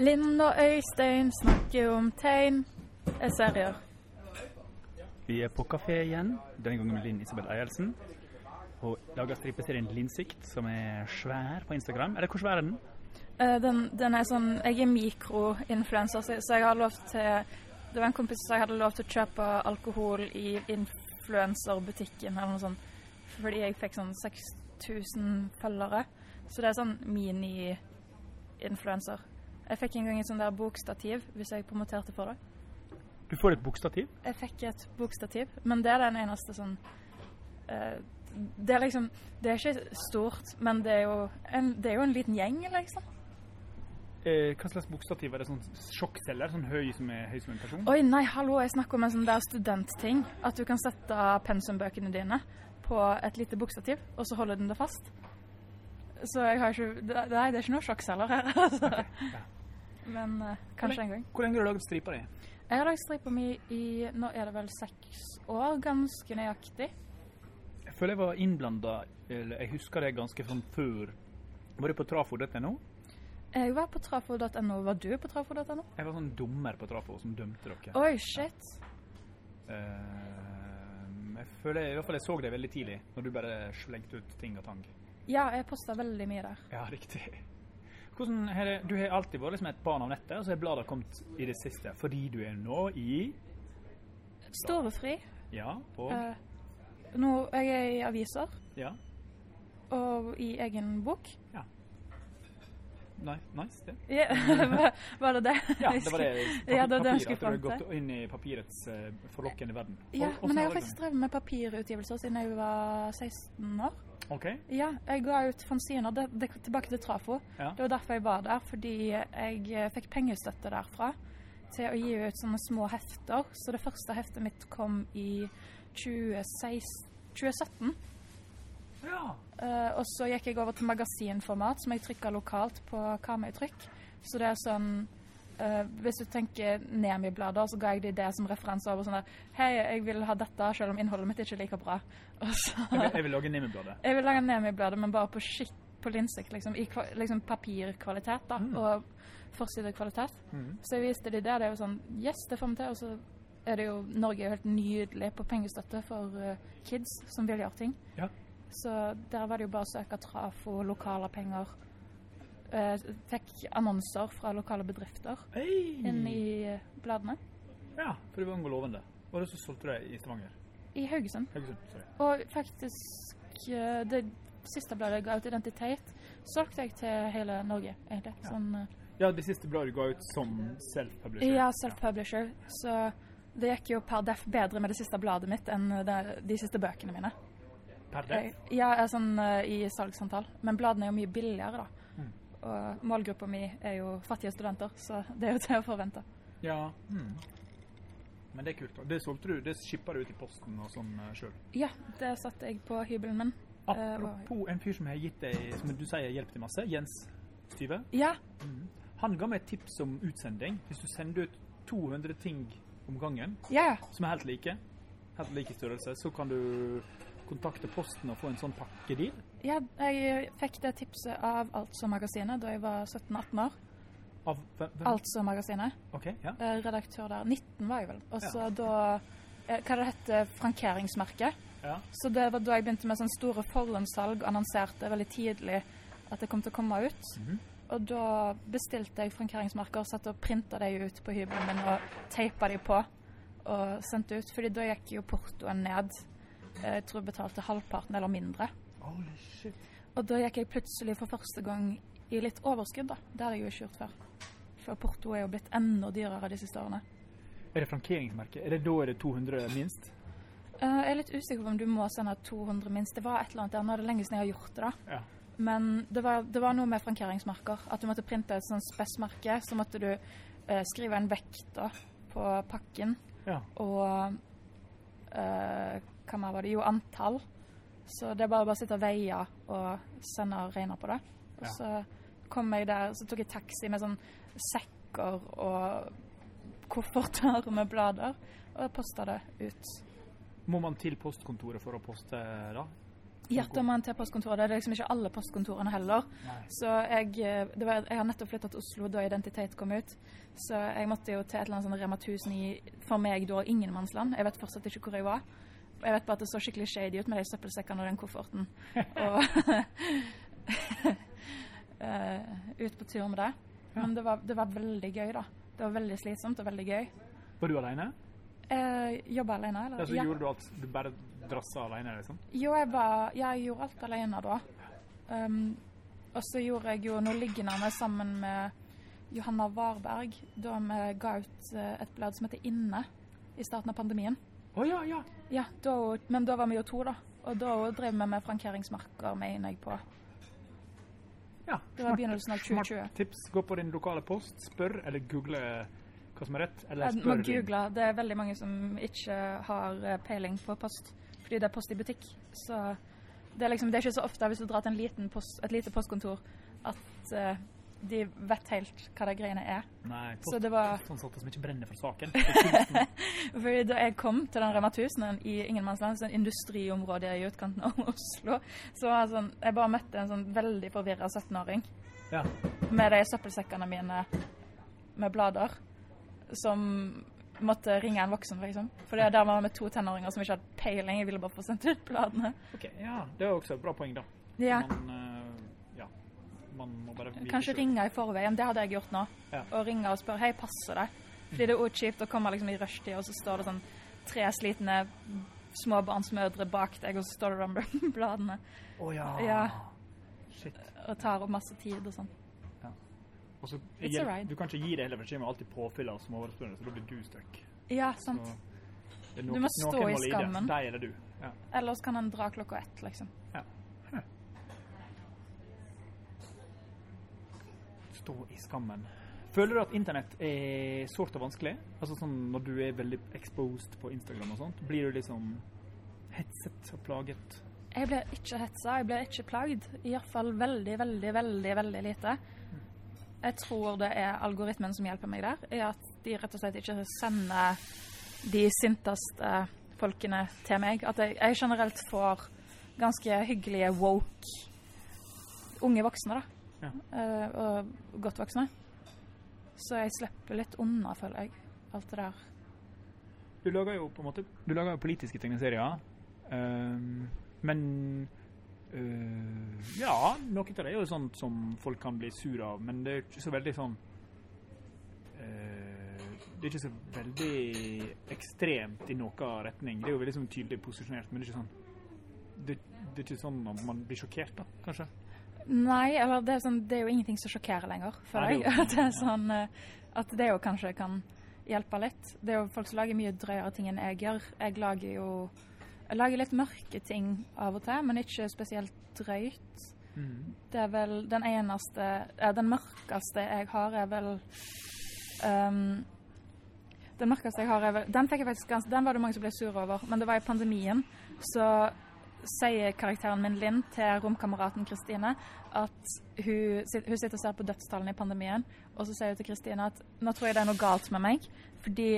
Linn og Øystein snakker om tegn. Er serier. Vi er på kafé igjen, denne gangen med Linn Isabel Eielsen. Hun lager stripeserien Linnsikt, som er svær på Instagram. Er det hvor svær er den? Eh, den, den er sånn Jeg er mikroinfluenser, så, så jeg har lov til Det var en kompis som jeg hadde lov til å kjøpe alkohol i influenserbutikken eller noe sånt. Fordi jeg fikk sånn 6000 følgere. Så det er sånn mini-influenser. Jeg fikk en gang et sånt der bokstativ hvis jeg promoterte for det. Du får et bokstativ. Jeg fikk et bokstativ, men det er den eneste sånn uh, Det er liksom Det er ikke stort, men det er jo en, det er jo en liten gjeng, liksom. Eh, hva slags bokstativ er det? Sånn sjokkceller? Sånn høy som er høy som en person? Oi, nei, hallo, jeg snakker om en sånn der studentting. At du kan sette pensumbøkene dine på et lite bokstativ, og så holder den det fast. Så jeg har ikke Nei, det er ikke noe sjokkceller her, altså. Ok, ja. Men uh, kanskje en gang. Hvor lenge har du laget stripa di? Jeg har lagd stripa mi i Nå er det vel seks år, ganske nøyaktig. Jeg føler jeg var innblanda, eller jeg husker det ganske sånn før. Var du på trafo.no? Jeg var på trafo.no. Var du på trafo.no? Jeg var sånn dommer på trafo som dømte dere. Oi, shit. Uh, jeg føler i hvert fall jeg så det veldig tidlig, når du bare slengte ut ting og tang. Ja, jeg posta veldig mye der. Ja, riktig. Hvordan har det, du har alltid vært liksom et barn av nettet, og så har bladet kommet i det siste, fordi du er nå i Storefri. Ja, og Eh, nå jeg er i aviser Ja. og i egen bok. Nei, nice, det. Ja, var- det det? Ja, det var det. Ja, det var det jeg papir, skulle at du har gått inn i papirets uh, forlokkende verden. Ja, Og- men jeg har faktisk drevet med papirutgivelser siden jeg var 16 år. OK. Ja, jeg ga ut fanziner. Det, det, tilbake til Trafo. Ja. Det var derfor jeg var der, fordi jeg eh, fikk pengestøtte derfra til å gi ut sånne små hefter. Så det første heftet mitt kom i 2016, 2017. Ja. Uh, og så gikk jeg over til magasinformat, som jeg trykka lokalt på Karmøy-trykk. Så det er sånn eh, Hvis du tenker Nemi-blader, så ga jeg de det som referanse over sånn der Hei, jeg vil ha dette, selv om innholdet mitt ikke er like bra. Så Jeg vil, jeg vil lage Nemi-bladet. Jeg vil lage Nemi-bladet, men bare på skikk, på linsikt, liksom. I liksom papirkvalitet, da. Mm. Og forsidekvalitet. Mm. Så jeg viste de det. Det er jo sånn Yes, det får vi til. Og så er det jo Norge er jo helt nydelig på pengestøtte for uh, kids som vil gjøre ting. Ja. Så der var det jo bare å søke trafo, lokale penger. Eh, fikk annonser fra lokale bedrifter hey! inn i eh, bladene. Ja, for det var ung og det så solgte du det i Stavanger. I Haugesund. Haugesund, sorry. Og faktisk eh, det siste bladet jeg ga ut, Identitet, solgte jeg til hele Norge, egentlig. Ja. Sånn, Ja, det siste bladet du ga ut som self-publisher. ja, self-publisher. Så det gikk jo per def bedre med det siste bladet mitt enn det, de siste bøkene mine. Per def. Ja, sånn i salgsantall. Men bladene er jo mye billigere, da. Og målgruppa mi er jo fattige studenter, så det er jo til å forvente. Ja. Mm. Men det er kult. Det solgte du, det skippa du ut i posten og sånn uh, sjøl. Ja, det satte jeg på hybelen min. Eh, Apropos en fyr som har gitt deg, som du sier, hjelp til masse, Jens Styve. Ja, Mm. Han ga meg et tips om utsending. Hvis du sender ut 200 ting om gangen, ja. som er helt like, helt like størrelse, så kan du kontakte Posten og få en sånn pakkedeal. ja jeg fikk det tipset av Altså-magasinet da jeg var 17-18 år. Av hvem? Altså-magasinet. OK, ja. Eh, Redaktør der. 19 var jeg vel. Og så Ja. da eh, Hva det heter Frankeringsmerket. ja. Så det var da jeg begynte med sånn store forhåndssalg, annonserte veldig tidlig at det kom til å komme ut. Mhm. Og da bestilte jeg frankeringsmerker, satt og printa de ut på hybelen min og teipa de på og sendte ut. Fordi da gikk jo portoen ned. Eh, Jeg tror jeg betalte halvparten eller mindre. Holy shit. Og da gikk jeg plutselig for første gang i litt overskudd, da. Det hadde jeg jo ikke gjort før. For porto er jo blitt enda dyrere de siste årene. Er det frankeringsmerke? Er det da er det 200 minst? Uh, Jeg er litt usikker på om du må sende 200 minst. Det var et eller annet der. Nå er det lenge siden jeg har gjort det, da. Ja. Men det var, det var noe med frankeringsmerker. At du måtte printe et sånt spessmerke. Så måtte du uh, skrive en vekt da, på pakken. Ja. Og eh, hva mer var det? Jo, antall. Så det er bare å sitte og veie og sende og regne på det. Og Ja. så kom jeg der, så tok jeg taxi med sånn sekker og kofferter med blader, og posta det ut. Må man til postkontoret for å poste da? Ja, da må man til postkontoret. Det er liksom ikke alle postkontorene heller. Nei. Så jeg, det var, jeg har nettopp flytta til Oslo da Identitet kom ut. Så jeg måtte jo til et eller annet sånn Rema 1000 i for meg da ingenmannsland. Jeg vet fortsatt ikke hvor jeg var. Jeg vet bare at det så skikkelig shady ut med de søppelsekkene og den kofferten. Og eh, ut på tur med det. Ja. Men det var, det var veldig gøy, da. Det var veldig slitsomt og veldig gøy. Var du alene? Eh, Jobba alene, eller? Altså, Gjorde du alt Du bare drassa alene, liksom? Jo, jeg, var, jeg gjorde alt alene da. Um, og så gjorde jeg jo noe liggende med sammen med Johanna Varberg da vi ga ut eh, et blad som heter Inne i starten av pandemien. Å ja, ja. Ja, da, Men da var vi jo to, da. Og da drev vi med frankeringsmerker, mener jeg på. ja. Det var begynnelsen av 2020. Smart tips. Gå på din lokale post, spør eller google hva som er rett, eller spør din- google. Det er veldig mange som ikke har eh, peiling på post, fordi det er post i butikk. Så det er, liksom, det er ikke så ofte hvis du drar til en liten post, et lite postkontor at eh, de vet helt hva de greiene er. Nei, Så det var postansatte som ikke brenner for saken. Fordi Da jeg kom til den Rema 1000 i ingenmannsland, sånn industriområde i utkanten av Oslo, så sånn, jeg bare møtte en sånn veldig forvirra 17-åring ja. med de søppelsekkene mine med blader, som måtte ringe en voksen, liksom. For der var vi med to tenåringer som ikke hadde peiling. Jeg ville bare få sendt ut bladene. Ok, ja, det er også et bra poeng, da. Ja. Man, uh. Man må bare vite Kanskje selv. ringe i forveien. Det hadde jeg gjort nå. Ja. Og ringe og spørre hei, passer det? Fordi det er også kjipt å komme liksom i rushtid, og så står det sånn tre slitne småbarnsmødre bak deg, og så står det om bladene. Å ja. Ja. Shit. Og tar opp masse tid og sånn. Og så Du kan ikke gi det hele tiden, men alltid påfyll av småbarnsmødre, så da blir du stuck. Ja, sant. Så, er Du må stå i skammen. Deg eller du. Ja. Ellers kan han dra klokka ett, liksom. Stå i skammen. Føler du at internett er sårt og vanskelig? Altså sånn Når du er veldig exposed på Instagram og sånt, blir du liksom hetset og plaget? Jeg blir ikke hetsa, jeg blir ikke plagd. Iallfall veldig, veldig, veldig veldig lite. Jeg tror det er algoritmen som hjelper meg der, er at de rett og slett ikke sender de sinteste folkene til meg. At jeg, jeg generelt får ganske hyggelige woke unge voksne, da. Ja. Eh, og godt voksne. Så jeg slipper litt unna, føler jeg, alt det der. Du lager jo på en måte Du lager jo politiske tegneserier, um, men uh, Ja, noe av det er jo sånt som folk kan bli sur av, men det er ikke så veldig sånn uh, Det er ikke så veldig ekstremt i noen retning. Det er jo veldig sånn tydelig posisjonert, men det er ikke sånn det, det er ikke sånn at man blir sjokkert, da, kanskje? Nei, eller det er, sånn, det er jo ingenting som sjokkerer lenger, føler jeg. det er sånn eh, At det jo kanskje kan hjelpe litt. Det er jo folk som lager mye drøyere ting enn jeg gjør. Jeg lager jo Jeg lager litt mørke ting av og til, men ikke spesielt drøyt. Mm. Det er vel den eneste ja, Den mørkeste jeg har, er vel um, Den mørkeste jeg har, er vel Den fikk jeg faktisk ganske Den var det mange som ble sure over, men det var i pandemien. Så sier karakteren min Linn til romkameraten Kristine at hun, hun sitter og ser på dødstallene i pandemien, og så sier hun til Kristine at nå tror jeg det er noe galt med meg, fordi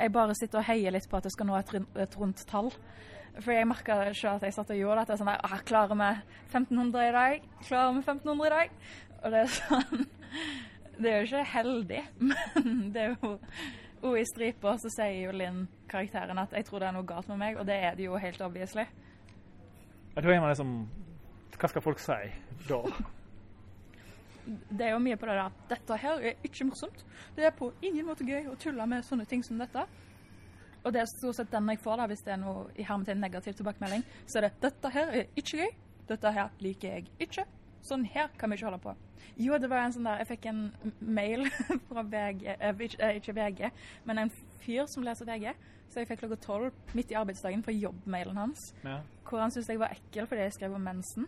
jeg bare sitter og heier litt på at jeg skal nå et, et rundt tall. For jeg merka selv at jeg satt og gjorde dette. sånn der, ah, Klarer vi 1500 i dag? Klarer vi 1500 i dag? Og det er sånn Det er jo ikke heldig, men det er jo Og i striper så sier jo Linn, karakteren, at jeg tror det er noe galt med meg, og det er det jo helt obviously. Da er man liksom Hva skal folk si da? Det er jo mye på det der. Dette her er ikke morsomt. Det er på ingen måte gøy å tulle med sånne ting som dette. Og det er stort sett den jeg får, da, hvis det er noe i hermetegn negativ tilbakemelding. Så er det 'Dette her er ikke gøy. Dette her liker jeg ikke. Sånn her kan vi ikke holde på'. Jo, det var en sånn der Jeg fikk en mail fra VG eh, ikke, eh, ikke VG, men en fyr som leser VG. Så jeg fikk klokka tolv midt i arbeidsdagen fra jobbmailen hans, Ja. hvor han syntes jeg var ekkel fordi jeg skrev om mensen.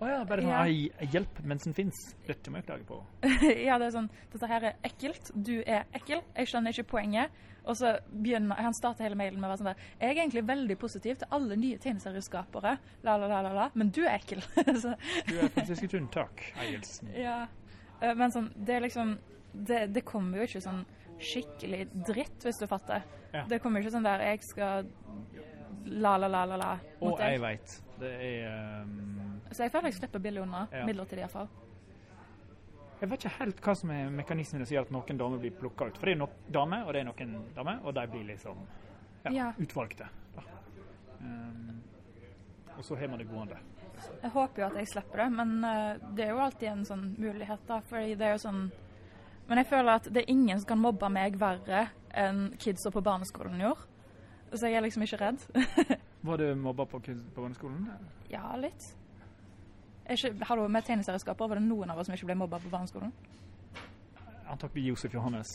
Å ja, bare sånn Ja. «Ei, Hjelp mens den fins. Dette må jeg klage på. ja, det er sånn Dette her er ekkelt. Du er ekkel. Jeg skjønner ikke poenget. Og så begynner Han starter hele mailen med å være sånn der Jeg er egentlig veldig positiv til alle nye tegneserieskapere, la, la, la, la, la, men du er ekkel. så, Du er faktisk et unntak, Eielsen. ja. Eh, Men sånn Det er liksom det, det kommer jo ikke sånn skikkelig dritt, hvis du fatter. Ja. Det kommer ikke sånn der Jeg skal la, la, la, la, la. Og mot deg. jeg veit. Det er um, Så jeg føler jeg slipper billig unna. Ja. Midlertidig iallfall. Jeg vet ikke helt hva som er mekanismen som gjør at noen damer blir plukka ut. For det er nok damer, og det er noen damer, og de blir liksom ja, Ja. utvalgte. Um, og så har man det gående. Jeg håper jo at jeg slipper det, men eh, det er jo alltid en sånn mulighet, da. Fordi det er jo sånn Men jeg føler at det er ingen som kan mobbe meg verre enn kidsa på barneskolen gjorde. Så jeg er liksom ikke redd. Var du mobba på, på barneskolen? ja, litt. Er har du med tegneserieskaper, var det noen av oss som ikke ble mobba på barneskolen? Antakelig Josef Johannes.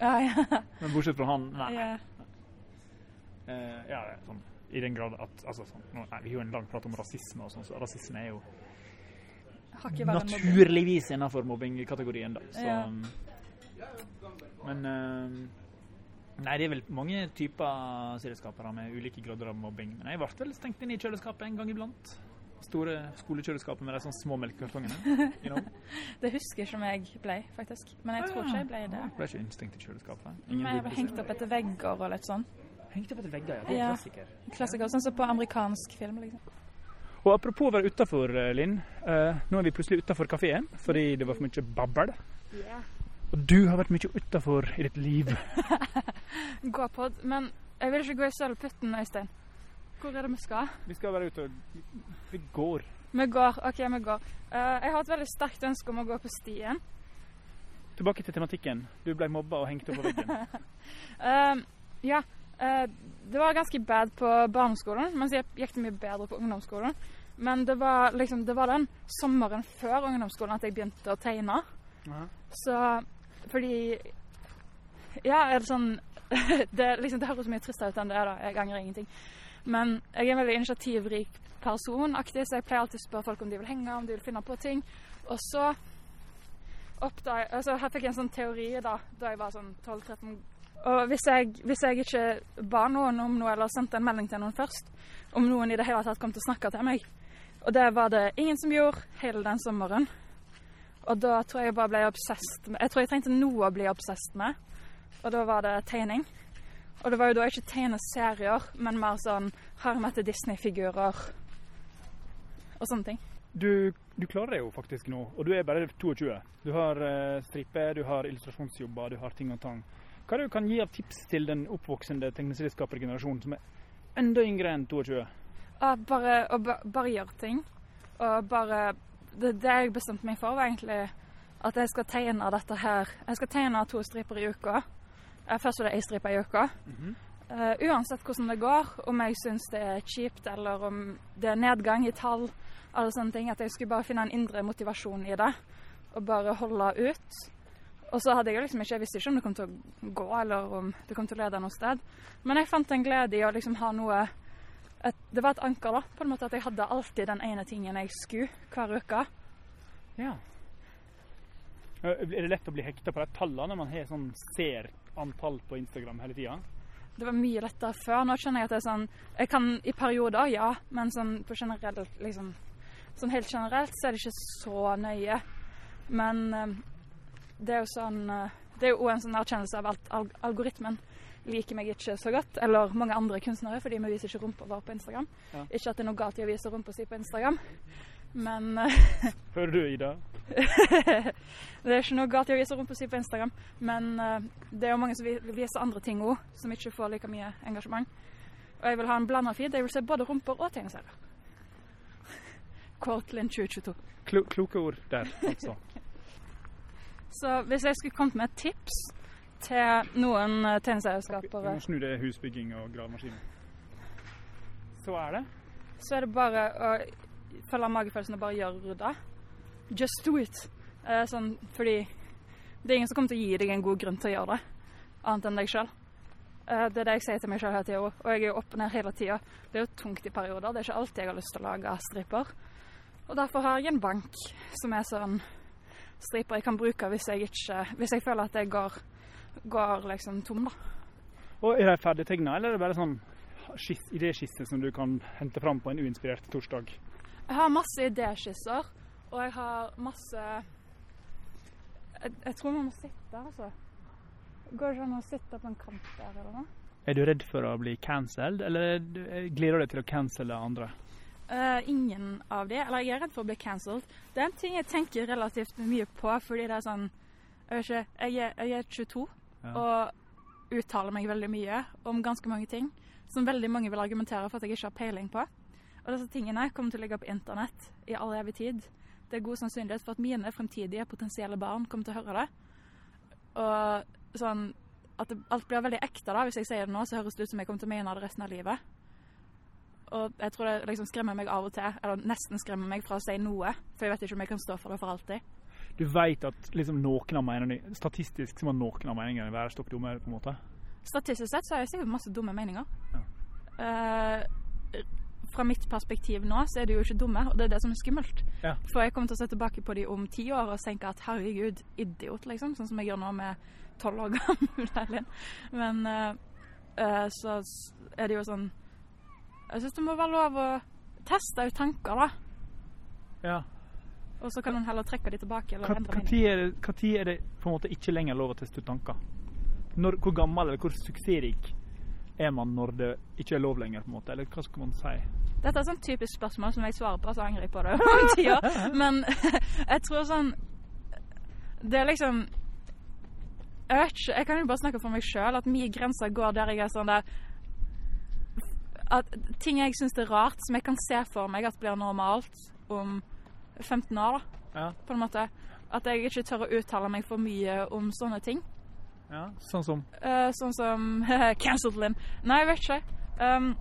Ja, ja. Men bortsett fra han, nei. ja. Uh, ja, sånn, I den grad at altså, sånn, nå, nei, Vi har jo en lang prat om rasisme, og sånn, så rasisme er jo naturligvis innenfor mobbingkategorien. da. Så, Ja. Men uh, Nei, det er vel mange typer serieskapere med ulike grader av mobbing. Men jeg ble vel stengt inn i kjøleskapet en gang iblant. Store skolekjøleskapet med de sånne små melkekartongene. You know? Det husker ikke om jeg ble, faktisk. Men jeg tror ikke jeg ble det. Jeg ble ikke innstengt i kjøleskapet. Men jeg ble hengt opp etter vegger og litt sånn. Hengt opp etter vegger, ja. Det er Ja. klassiker. Klassiker, sånn som på amerikansk film, liksom. Og apropos å være utafor, Linn. eh, nå er vi plutselig utafor kafeen fordi det var for mye babbel. Og du har vært mye utafor i ditt liv. Gå på, men jeg vil ikke gå i sølvputten, Øystein. Hvor er det vi skal? Vi skal være ute og Vi går. Vi går. OK, vi går. Eh, jeg har et veldig sterkt ønske om å gå på stien. Tilbake til tematikken. Du ble mobba og hengt opp på veggen. Eh, ja. Uh, det var ganske bad på barneskolen, mens jeg gikk det mye bedre på ungdomsskolen. Men det var liksom, det var den sommeren før ungdomsskolen at jeg begynte å tegne. Så fordi Ja, er det sånn det, liksom, det høres mye tristere ut enn det er, da. Jeg angrer ingenting. Men jeg er en veldig initiativrik person, aktiv, så jeg pleier alltid å spørre folk om de vil henge, om de vil finne på ting. Og så oppdag, altså, her fikk jeg en sånn teori da, da jeg var sånn 12-13 Og hvis jeg, hvis jeg ikke ba noen om noe, eller sendte en melding til noen først, om noen i det hele tatt kom til å snakke til meg Og det var det ingen som gjorde hele den sommeren. Og da tror jeg bare ble obsessed med Jeg tror jeg trengte noe å bli obsessed med, og da var det tegning. Og det var jo da ikke tegneserier, men mer sånn harmete Disney-figurer og sånne ting. Du, du klarer det jo faktisk nå, og du er bare 22. Du har uh, stripe, du har illustrasjonsjobber, du har ting og tang. Hva er det du kan gi av tips til den oppvoksende tegneserieskapergenerasjonen som er enda yngre enn 22? Og bare, å bare gjøre ting. Og bare det, det jeg bestemte meg for, var egentlig at jeg skal tegne dette her Jeg skal tegne to striper i uka. Eh, Først var det ei stripe i uka. Eh, uansett hvordan det går, om jeg syns det er kjipt eller om det er nedgang i tall, alle sånne ting, at jeg skulle bare finne en indre motivasjon i det. Og bare holde ut. Og så hadde jeg liksom ikke, jeg visste ikke om det kom til å gå, eller om det kom til å lede noe sted. Men jeg fant en glede i å liksom ha noe et, Det var et anker, da. På en måte at jeg hadde alltid den ene tingen jeg skulle hver uke. Ja. Eh, Er det lett å bli hekta på de tallene når man har sånn, ser antall på Instagram hele tida? Det var mye lettere før. Nå skjønner jeg at det er sånn Jeg kan i perioder, ja, men sånn på generelt liksom Sånn helt generelt så er det ikke så nøye. Men eh, det er jo sånn eh, Det er jo en sånn erkjennelse av at alg algoritmen liker meg ikke så godt. Eller mange andre kunstnere, fordi vi viser ikke rumpa vår på Instagram. Ja. Ikke at det er noe galt i å vise rumpa si på Instagram, men eh, Hører du, Ida? det er ikke noe galt i å vise rumpa si på Instagram, men eh, det er jo mange som vil vise andre ting òg, som ikke får like mye engasjement. Og jeg vil ha en blanda feed. Jeg vil se både rumper og tegneserier. Cortland 2022. Klo kloke ord der, altså. Så hvis jeg skulle kommet med et tips til noen tegneserieskapere Du må snu det husbygging og gravemaskiner. Så er det. så er det bare å følge magefølelsen og bare gjøre det. Just do it. Eh, sånn, fordi det er ingen som kommer til å gi deg en god grunn til å gjøre det, annet enn deg sjøl. Det er det jeg sier til meg sjøl hele tida og jeg er jo opp og ned hele tida. Det er jo tungt i perioder, det er ikke alltid jeg har lyst til å lage striper. Og derfor har jeg en bank som er sånn striper jeg kan bruke hvis jeg ikke Hvis jeg føler at jeg går, går liksom tom, da. Og Er de ferdigtegna, eller er det bare sånn idéskisse som du kan hente fram på en uinspirert torsdag? Jeg har masse idéskisser, og jeg har masse jeg, jeg tror man må sitte, altså. Går det ikke an å sitte på en kant der, eller noe? Er du redd for å bli cancelled, eller er gleder du deg til å cancelle andre? Uh, ingen av de. Eller jeg er redd for å bli cancelled. Det er en ting jeg tenker relativt mye på, fordi det er sånn Jeg vet ikke, jeg er, jeg er 22 Ja. og uttaler meg veldig mye om ganske mange ting som veldig mange vil argumentere for at jeg ikke har peiling på. Og disse tingene kommer til å ligge på internett i all evig tid. Det er god sannsynlighet for at mine fremtidige potensielle barn kommer til å høre det. Og sånn at det, alt blir veldig ekte da. Hvis jeg sier det nå, så høres det ut som jeg kommer til å mene det resten av livet. Og jeg tror det liksom skremmer meg av og til, eller nesten skremmer meg fra å si noe. For jeg vet ikke om jeg kan stå for det for alltid. Du vet at liksom noen av meningene Statistisk så må noen av meningene være stokk dumme, på en måte. Statistisk sett så har jeg sikkert masse dumme meninger. Ja. Eh, fra mitt perspektiv nå, så er de jo ikke dumme, og det er det som er skummelt. Ja. For jeg kommer til å se tilbake på de om ti år og tenke at herregud, idiot, liksom. Sånn som jeg gjør nå med tolv år gammel Elin. Men uh, så er det jo sånn Jeg syns det må være lov å teste ut tanker, da. Ja. Og så kan man heller trekke de tilbake eller Hva endre mening. tid er det på en måte ikke lenger lov å teste ut tanker? Når, hvor gammel eller hvor suksessrik er man når det ikke er lov lenger? på en måte? Eller hva skal man si? Dette er sånn typisk spørsmål som jeg svarer på, så angrer jeg på det om tida. Men jeg tror sånn Det er liksom Jeg vet ikke, jeg kan jo bare snakke for meg sjøl, at mye grenser går der jeg er sånn der At ting jeg syns er rart, som jeg kan se for meg at blir normalt om 15 år, da, Ja. på en måte. At jeg ikke tør å uttale meg for mye om sånne ting. Ja. Sånn som Uh, sånn som Cancelled Lynn. Nei, jeg vet ikke. Um,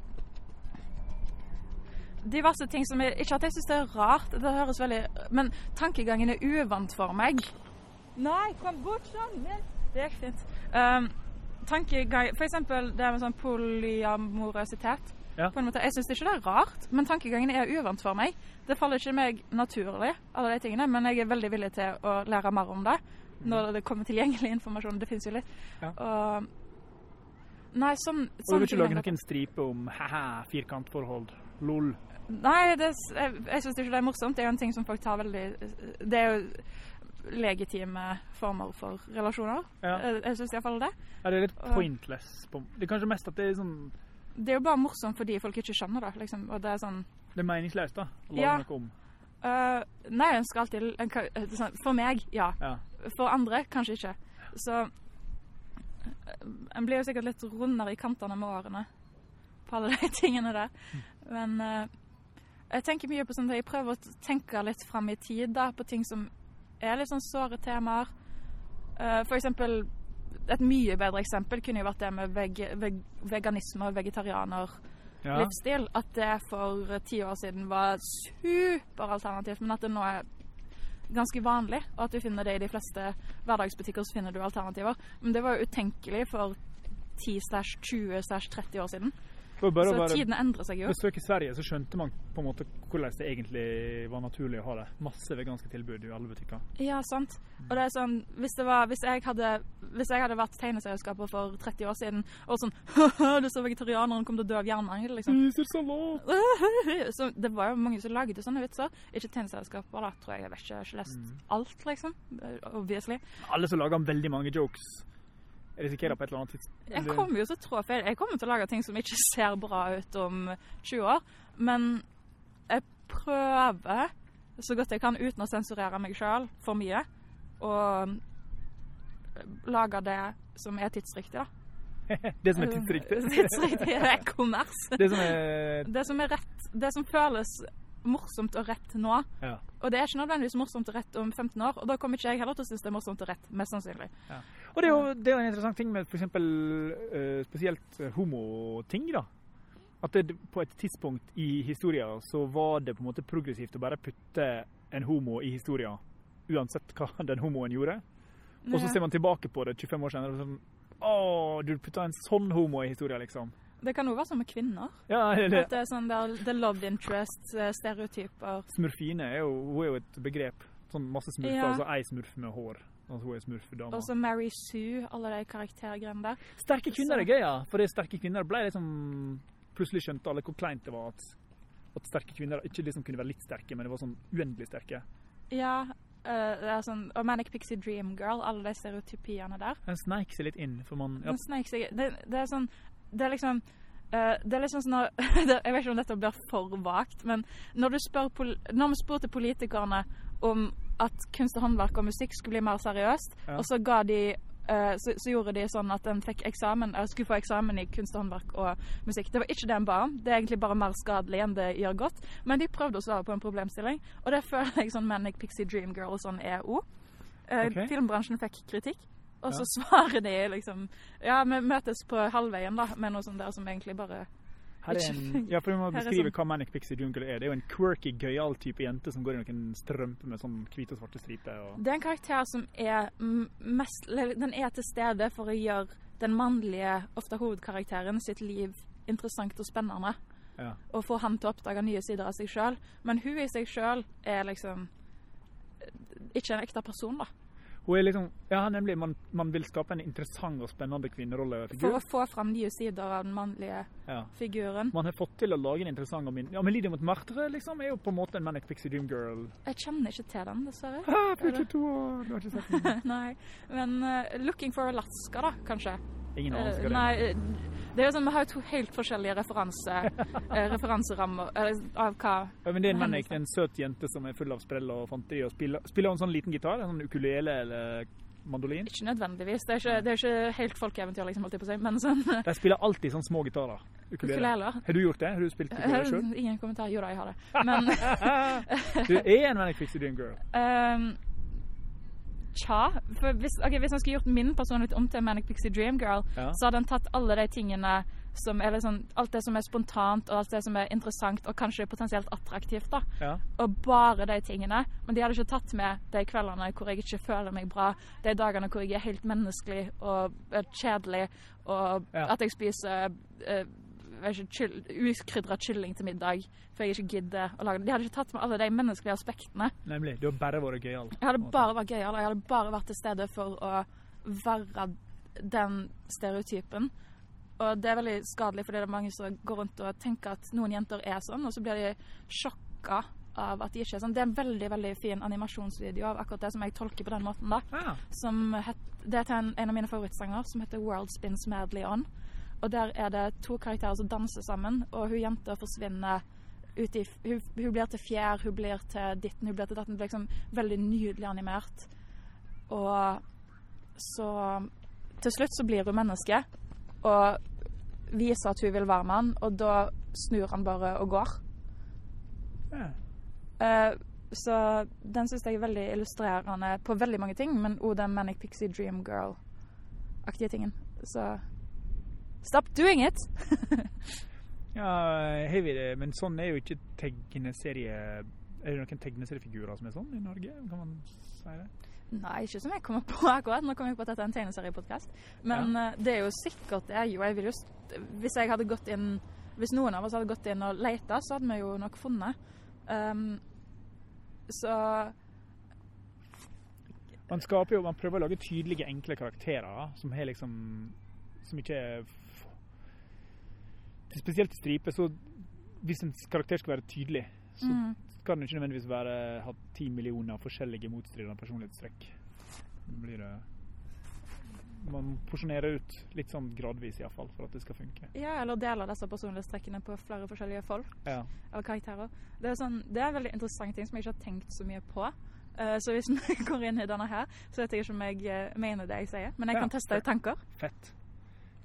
diverse ting som jeg, Ikke at jeg syns det er rart, det høres veldig Men tankegangen er uvant for meg. Nei, kom bort sånn! min. Det gikk fint. Um, tankegang For eksempel det med sånn polyamorøsitet. Ja. På en måte, Jeg syns ikke det er rart, men tankegangen er uvant for meg. Det faller ikke meg naturlig, alle de tingene, men jeg er veldig villig til å lære mer om det når det kommer tilgjengelig informasjon. Det finnes jo litt. Ja. Og Nei, sånn Og du vil ikke lage noen stripe om hæ-hæ, firkantforhold? Lol. Nei, det, jeg, jeg syns ikke det er morsomt. Det er jo en ting som folk tar veldig Det er jo legitime former for relasjoner. Ja. Jeg, jeg syns iallfall det. Ja, det er litt pointless. Det er kanskje mest at det er sånn Det er jo bare morsomt fordi folk ikke skjønner det, liksom. Og det er sånn Det er meningsløst, da. Å lage Ja. noe om. Uh, Nei, en skal alltid eh, sånn, For meg, ja. Ja. For andre, kanskje ikke. Så øh, en blir jo sikkert litt rundere i kantene med årene på alle de tingene der. Men øh, jeg tenker mye på sånn at jeg prøver å tenke litt fram i tid da, på ting som er litt sånn såre temaer. Eh, for eksempel et mye bedre eksempel kunne jo vært det med veg, veg, veganisme og vegetarianer-livsstil. ja. At det for eh, ti år siden var superalternativt, men at det nå er ganske vanlig, og at du finner det i de fleste hverdagsbutikker, så finner du alternativer. Men det var jo utenkelig for 10-20-30 år siden. Så tidene endrer seg jo. i Sverige, så skjønte man på en måte hvordan det egentlig var naturlig å ha det. Masse veganske tilbud i alle butikker. Ja, sant. Og det er sånn, hvis, var, hvis, jeg, hadde, hvis jeg hadde vært tegneserieskaper for 30 år siden, og sånn Du så vegetarianeren kom til å dø av hjerneangel, liksom. Spiser salat! Så det var jo mange som lagde sånne vitser. Ikke tegneserieskaper, da, tror jeg. Jeg vet ikke, jeg har ikke lest Mm. alt, liksom. Obviously. Alle som lager veldig mange jokes, risikerer på et eller annet tidspunkt Jeg kommer jo til å trå feil. Jeg kommer til å lage ting som ikke ser bra ut om 20 år. Men jeg prøver så godt jeg kan uten å sensurere meg sjøl for mye. Og lage det som er tidsriktig, da. Det som er tidsriktig. tidsriktig er kommers. Det som er Det som er rett. Det som føles morsomt og rett nå. Ja. Og det er ikke nødvendigvis morsomt og rett om 15 år. Og da kommer ikke jeg heller til å synes det er morsomt og rett, mest sannsynlig. Og det er jo det er en interessant ting med f.eks. Uh, spesielt eh, homoting. da. At det, på et tidspunkt i historien så var det på en måte progressivt å bare putte en homo i historien, uansett hva den homoen gjorde. Og så ser man tilbake på det 25 år senere og sånn Å, du putta en sånn homo i historien, liksom. Det kan jo være sånn med kvinner. Ja, det, At det er sånn der the love interest, eh, stereotyper. Smurfine er jo, hun er jo et begrep. Sånn masse smurfer, Ja. altså ei smurf med hår. Altså hun er smurfedama. Og så Mary Sue, alle de karaktergreiene der. Sterke kvinner er gøy, ja. For det sterke kvinner ble liksom Plutselig skjønte alle hvor kleint det var at, at sterke kvinner ikke liksom kunne være litt sterke, men det var sånn uendelig sterke. Ja, Uh, det er sånn Og Manic Pixie Dream Girl, alle de stereotypiene der. Den sneik seg litt inn, for man ja, Den sneik seg det, det er sånn Det er liksom uh, det er liksom sånn når, Jeg vet ikke om dette blir for vagt, men når, når vi spurte politikerne om at kunst og håndverk og musikk skulle bli mer seriøst, Ja. og så ga de eh, så, så gjorde de sånn at en fikk eksamen, eller skulle få eksamen i kunst og håndverk og musikk. Det var ikke det en ba om. Det er egentlig bare mer skadelig enn det gjør godt. Men de prøvde å svare på en problemstilling, og det føler jeg sånn Manic Pixie Dream Girl og sånn er òg. Eh, Ok. Filmbransjen fikk kritikk, og så svarer de liksom Ja, vi møtes på halvveien, da, med noe sånt der som egentlig bare Her er en, ja, for Vi må beskrive sånn- hva Manic Pixie Jungle er. Det er jo en quirky, gøyal type jente som går i noen strømper med sånn hvite og svarte striper. Og... Det er en karakter som er mest Den er til stede for å gjøre den mannlige, ofte hovedkarakteren, sitt liv interessant og spennende. Ja. Og få han til å oppdage nye sider av seg sjøl. Men hun i seg sjøl er liksom eh, ikke en ekte person, da. Hun er liksom, ja, nemlig, man, man vil skape en interessant og spennende For å få fram nye sider av den mannlige Ja. figuren. Man har fått til å lage en interessant og min... Ja, Melodi mot martere' liksom, er jo på en måte en Manic Pixie Dream Girl. Jeg kjenner ikke til den, dessverre. Ah, på 22 år, du har ikke sett den? Nei. Men uh, 'Looking for Alaska', da, kanskje. Ingen Eh, anelse hva det er. eh, det er jo sånn, Vi har jo to helt forskjellige referanse, eh, referanserammer av hva Ja, men det er en hva en søt jente som er full av sprell og fanteri og spiller, spiller hun sånn liten gitar, en sånn ukulele eller mandolin. Ikke nødvendigvis. Det er ikke, det er ikke helt folkeeventyr, liksom, holdt jeg på å si, men sånn De spiller alltid sånn små gitarer. Ukulele. ukuleler. Har du gjort det? Har du spilt ukulele sjøl? Ingen kommentar. Jo da, jeg har det. Men Du er en Manic Fixed Dream Girl. ehm, Tja. For hvis, okay, hvis han skulle gjort min personlighet om til Manic Pixie Dream Girl, Ja. så hadde han tatt alle de tingene som er liksom, alt det som er spontant og alt det som er interessant og kanskje potensielt attraktivt, da. Ja. og bare de tingene. Men de hadde ikke tatt med de kveldene hvor jeg ikke føler meg bra, de dagene hvor jeg er helt menneskelig og kjedelig, og Ja. at jeg spiser uh, ukrydra kylling til middag for jeg ikke gidder å lage det. De hadde ikke tatt med alle de menneskelige aspektene. Nemlig. Du har bare vært gøyal. Jeg hadde bare vært gøyal, og jeg hadde bare vært til stede for å være den stereotypen. Og det er veldig skadelig, fordi det er mange som går rundt og tenker at noen jenter er sånn, og så blir de sjokka av at de ikke er sånn. Det er en veldig veldig fin animasjonsvideo av akkurat det som jeg tolker på den måten. da. Ah, Som het, det er til en, en av mine favorittsanger, som heter 'World Spins Madly On'. Og der er det to karakterer som danser sammen, og hun jenta forsvinner ut i hun, hun blir til fjær, hun blir til ditten, hun blir til datten. Det blir liksom veldig nydelig animert. Og så Til slutt så blir hun menneske, og viser at hun vil være med han, og da snur han bare og går. ja. Uh, så den syns jeg er veldig illustrerende på veldig mange ting, men òg den Manic Pixie Dream Girl-aktige tingen. Så Stop doing it! ja, det. Men sånn er jo ikke tegneserie... Er det noen tegneseriefigurer som er sånn i Norge? Kan man si det? Nei, ikke som jeg kommer på akkurat. Nå kom jeg på at dette er en tegneseriepodkast. Men ja. det er jo sikkert det. Jo, jeg vil jo Hvis jeg hadde gått inn Hvis noen av oss hadde gått inn og leita, så hadde vi jo nok funnet. Um, så Man skaper jo, man prøver å lage tydelige, enkle karakterer som liksom Som ikke er Spesielt i stripe, så hvis en karakter skal være tydelig, så mm, skal den ikke nødvendigvis være, ha ti millioner forskjellige motstridende personlighetstrekk. Blir det Man porsjonerer ut litt sånn gradvis, iallfall, for at det skal funke. Ja, eller deler disse personlighetstrekkene på flere forskjellige folk. Ja. eller karakterer. Det er, sånn, det er en veldig interessant ting som jeg ikke har tenkt så mye på. Eh, så hvis vi går inn i denne her, så vet jeg ikke om jeg eh, mener det jeg sier. Men jeg Ja, kan teste ut tanker. Fett.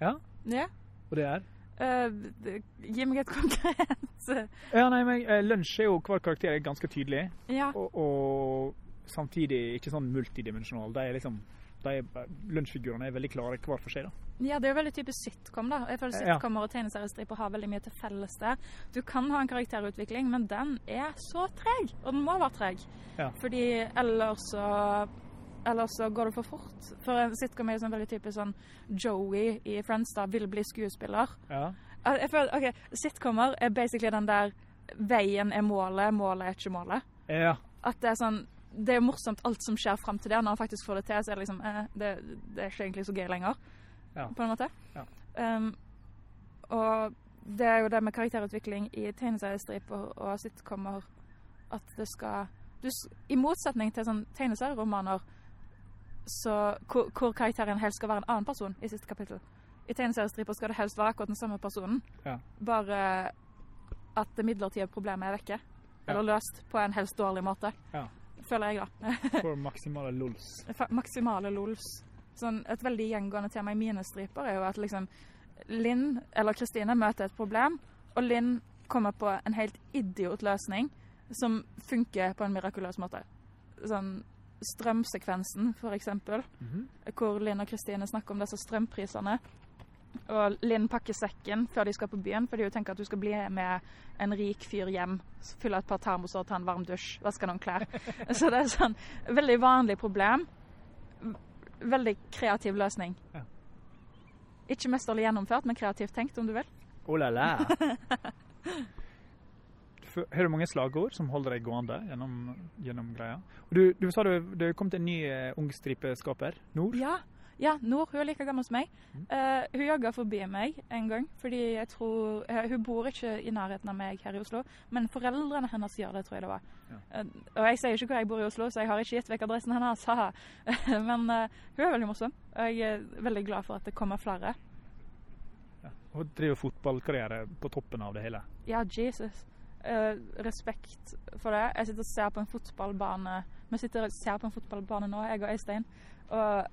Ja, Ja. og det er? Det- gi meg et konkret Ja, nei, men eh, Lunsj er jo hver karakter er ganske tydelig, Ja. og, og samtidig ikke sånn multidimensjonal. De er liksom Lunsjfigurene er veldig klare hver for seg. da. ja, det er jo veldig typisk sitcom. da. Jeg føler Ja. Sitcomer og tegneseriestriper har veldig mye til felles der. Du kan ha en karakterutvikling, men den er så treg. Og den må være treg. Ja. Fordi ellers så Ellers så går det for fort. For en sitcom er jo sånn veldig typisk sånn Joey i Friends da vil bli skuespiller. Ja. Jeg føler, ok, Sitcomer er basically den der veien er målet, målet er ikke målet. ja. At det er sånn Det er morsomt alt som skjer fram til det. Når han faktisk får det til, så er det liksom eh, det, det er ikke egentlig så gøy lenger. Ja. På en måte. Ja. Um, og det er jo det med karakterutvikling i tegneseriestriper og sitcomer at det skal du, I motsetning til sånn tegneserieromaner så, hvor, hvor karakteren helst skal være en annen person i siste kapittel. I tegneseriestriper skal det helst være akkurat den samme personen, Ja. bare at det midlertidige problemet er vekke. Eller løst på en helst dårlig måte. Ja. Føler jeg, da. For maksimale lols. Maksimale lols. Sånn, et veldig gjengående tema i mine striper er jo at liksom Linn eller Kristine møter et problem, og Linn kommer på en helt idiot løsning som funker på en mirakuløs måte. Sånn strømsekvensen, for eksempel, -hmm. hvor Linn og Kristine snakker om disse strømprisene. Og Linn pakker sekken før de skal på byen, fordi hun tenker at hun skal bli med en rik fyr hjem. Fylle et par termoser, ta en varm dusj, vaske noen klær. Så det er sånn veldig vanlig problem. Veldig kreativ løsning. Ja. Ikke mesterlig gjennomført, men kreativt tenkt, om du vil. Oh la la. Har du mange slagord som holder deg gående gjennom, gjennom greia? Du, du sa det, det kom til en ny uh, ung stripeskaper, Nord. Ja, ja Nord hun er like gammel som meg. Mm. Uh, hun jogga forbi meg en gang, fordi jeg tror uh, Hun bor ikke i nærheten av meg her i Oslo, men foreldrene hennes gjør det, tror jeg det var. Ja. Eh, og jeg sier ikke hvor jeg bor i Oslo, så jeg har ikke gitt vekk adressen hennes. haha. men eh, hun er veldig morsom, og jeg er veldig glad for at det kommer flere. Ja. Og driver fotballkarriere på toppen av det hele. Ja, Jesus. Eh, respekt for det. Jeg sitter og ser på en fotballbane Vi sitter og ser på en fotballbane nå, jeg og Øystein. Og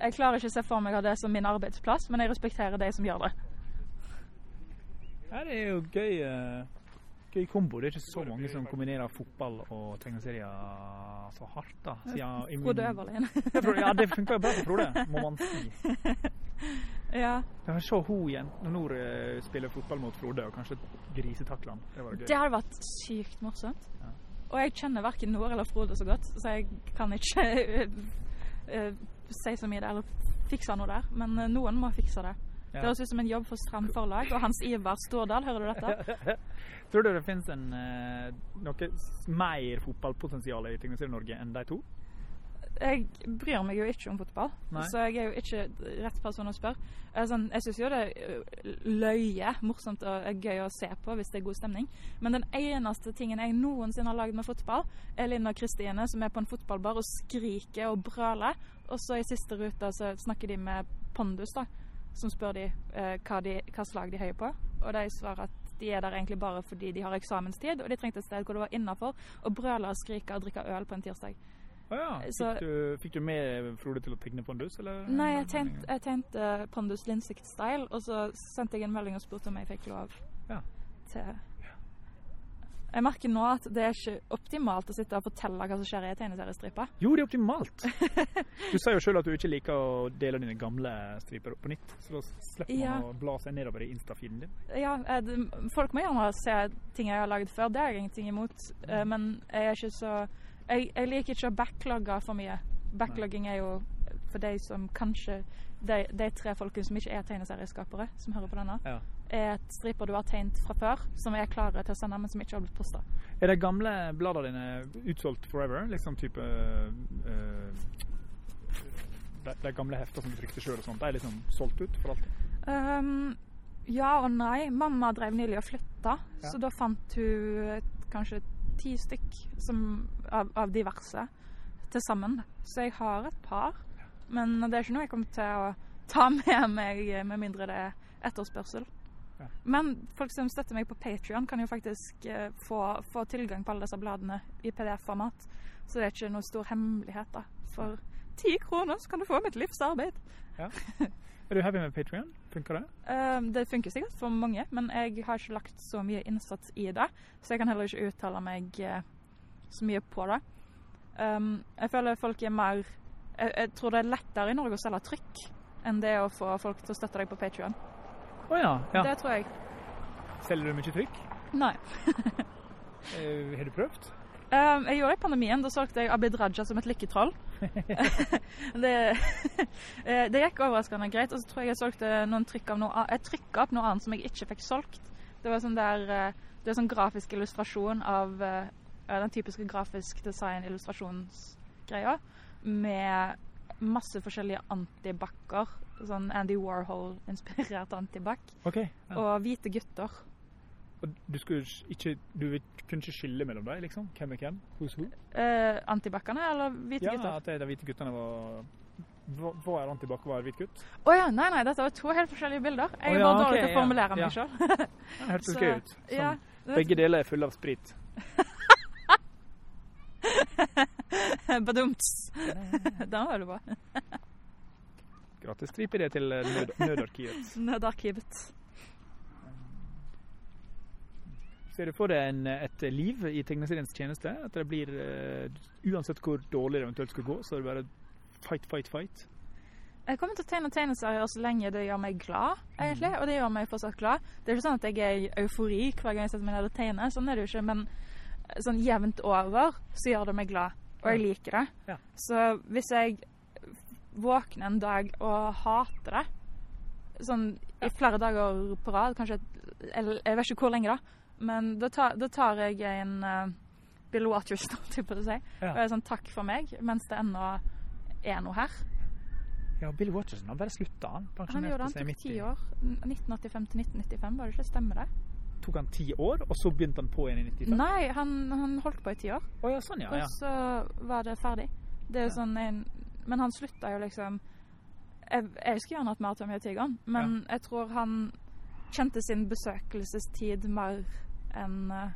jeg klarer ikke å se for meg av det som min arbeidsplass, men jeg respekterer de som gjør det. Ja, det er jo gøy, eh, gøy kombo. Det er ikke så mange som kombinerer fotball og tegneserier så hardt. da. Siden Frode Øverlien. Ja, det funka jo bra for Frode, må man si. ja. Ja, Se hun igjen når Nord eh, spiller fotball mot Frode og kanskje grisetakler han. Det var. Det hadde vært sykt morsomt. Ja. Og jeg kjenner verken Nord eller Frode så godt, så jeg kan ikke uh, uh, si så mye der, eller fikse noe der. Men noen må fikse det. Det høres ut som en jobb for Strand Forlag og Hans Ivar Stordal, hører du dette? Tror du det finnes en, eh, noe mer fotballpotensial i Tegneserie-Norge enn de to? Jeg bryr meg jo ikke om fotball, Nei. så jeg er jo ikke rett person å spørre. Eh, Sånn, jeg syns jo det er løye, morsomt og gøy å se på hvis det er god stemning. Men den eneste tingen jeg noensinne har lagd med fotball, er Linn og Kristine som er på en fotballbar og skriker og brøler. Og så i siste ruta så snakker de med Pondus, da, som spør de eh, hva, de hva slag de heier på. Og de svarer at de er der egentlig bare fordi de har eksamenstid, og de trengte et sted hvor det var innafor å brøle og skrike og drikke øl på en tirsdag. Å ja. Så- Fikk, du, fikk du med Frode til å tegne Pondus, eller? Nei, jeg tegnte, jeg tegnte Pondus Linsikt-style, og så sendte jeg en melding og spurte om jeg fikk lov Ja. til Jeg merker nå at det er ikke optimalt å sitte og fortelle hva som skjer i en tegneseriestripe. Jo, det er optimalt. Du sier jo sjøl at du ikke liker å dele dine gamle striper på nytt. Så da slipper man Ja. å bla seg nedover i Insta-feeden din. Ja, eh, folk må gjerne se ting jeg har laget før, det har jeg ingenting imot. Eh, Men jeg er ikke så Jeg, jeg liker ikke å backlogge for mye. Backlogging er jo for de som kanskje De, de tre folkene som ikke er tegneserieskapere, som hører på denne, Ja. Er et striper du har tegnet fra før, som er klare til å sende, men som ikke har blitt posta. Er de gamle bladene dine utsolgt forever? Liksom type uh, de, de gamle hefter som du trykte sjøl og sånt, de er liksom solgt ut for alltid? Um, ja og nei. Mamma drev nylig og flytta, Ja. så da fant hun kanskje ti stykk som, av, av diverse til sammen. Så jeg har et par, men det er ikke noe jeg kommer til å ta med meg med mindre det er etterspørsel. Ja. Men folk som støtter meg på Patrion, kan jo faktisk eh, få, få tilgang på alle disse bladene i PDF-format. Så det er ikke noe stor hemmelighet, da. For ti kroner så kan du få mitt livs arbeid. Er du happy med Patrion? Funker det? Um, det funker sikkert for mange, men jeg har ikke lagt så mye innsats i det. Så jeg kan heller ikke uttale meg eh, så mye på det. Um, jeg føler folk er mer jeg, jeg tror det er lettere i Norge å selge trykk enn det å få folk til å støtte deg på Patrion. Å ja. ja. Det tror jeg. Selger du mye trykk? Nei. Eh, har du prøvd? Um, jeg gjorde det i pandemien. Da solgte jeg Abid Raja som et lykketroll. det, eh, det gikk overraskende greit. Og så tror jeg jeg solgte noen trykk av noe Jeg trykka opp noe annet som jeg ikke fikk solgt. Det var sånn der eh, Det er sånn grafisk illustrasjon av den typiske grafisk design-illustrasjonsgreia. Med masse forskjellige antibac-er. Sånn Andy Warhol-inspirert antibac. Okay, Ja. Og hvite gutter. Og du skulle ikke Du kunne ikke skille mellom dem, liksom? Hvem er hvem? Who's who? Eh, Antibacene eller hvite Ja, gutter? at de, hvite guttene var Hva hva er antibac, hva er hvit gutt? Å ja, nei, nei, dette var to helt forskjellige bilder. Jeg er ja, bare dårlig ok, til å formulere ja, meg sjøl. Det hørtes gøy ut. Sånn, Ja, Begge deler er fulle av sprit. Badumts. Den var veldig bra. Gratis det til eh, nød Nødarkivet. Nødarkivet. Ser du for deg en, et liv i tegneseriens tjeneste? At det blir uh, Uansett hvor dårlig det eventuelt skal gå, så er det bare fight, fight, fight? Jeg kommer til å tegne tegneserier så lenge det gjør meg glad, egentlig. Og det gjør meg fortsatt glad. Det er ikke sånn at jeg er i eufori hver gang jeg setter meg ned og tegner. Sånn er det jo ikke. Men sånn jevnt over så gjør det meg glad. Og jeg liker det. Ja. Så hvis jeg våkner en dag og hater det, sånn i flere dager på rad, kanskje eller Jeg vet ikke hvor lenge, da. Men da tar, da tar jeg en uh, Bill Waters, holdt jeg på å si. Ja. Og er sånn takk for meg, mens det ennå er noe her. Ja, Bill Watterson har bare slutta, han. Han gjorde han tok ti år. 1985 til 1995, var det ikke? Stemmer det? Tok han ti år, og så begynte han på igjen i 95? Nei, han, han holdt på i ti år, Oh, ja, sånn, ja. og så var det ferdig. Det er jo Ja. sånn en, Men han slutta jo liksom Jeg, jeg skulle gjerne hatt mer Tommy og tigeren, men jeg tror han kjente sin besøkelsestid mer enn uh,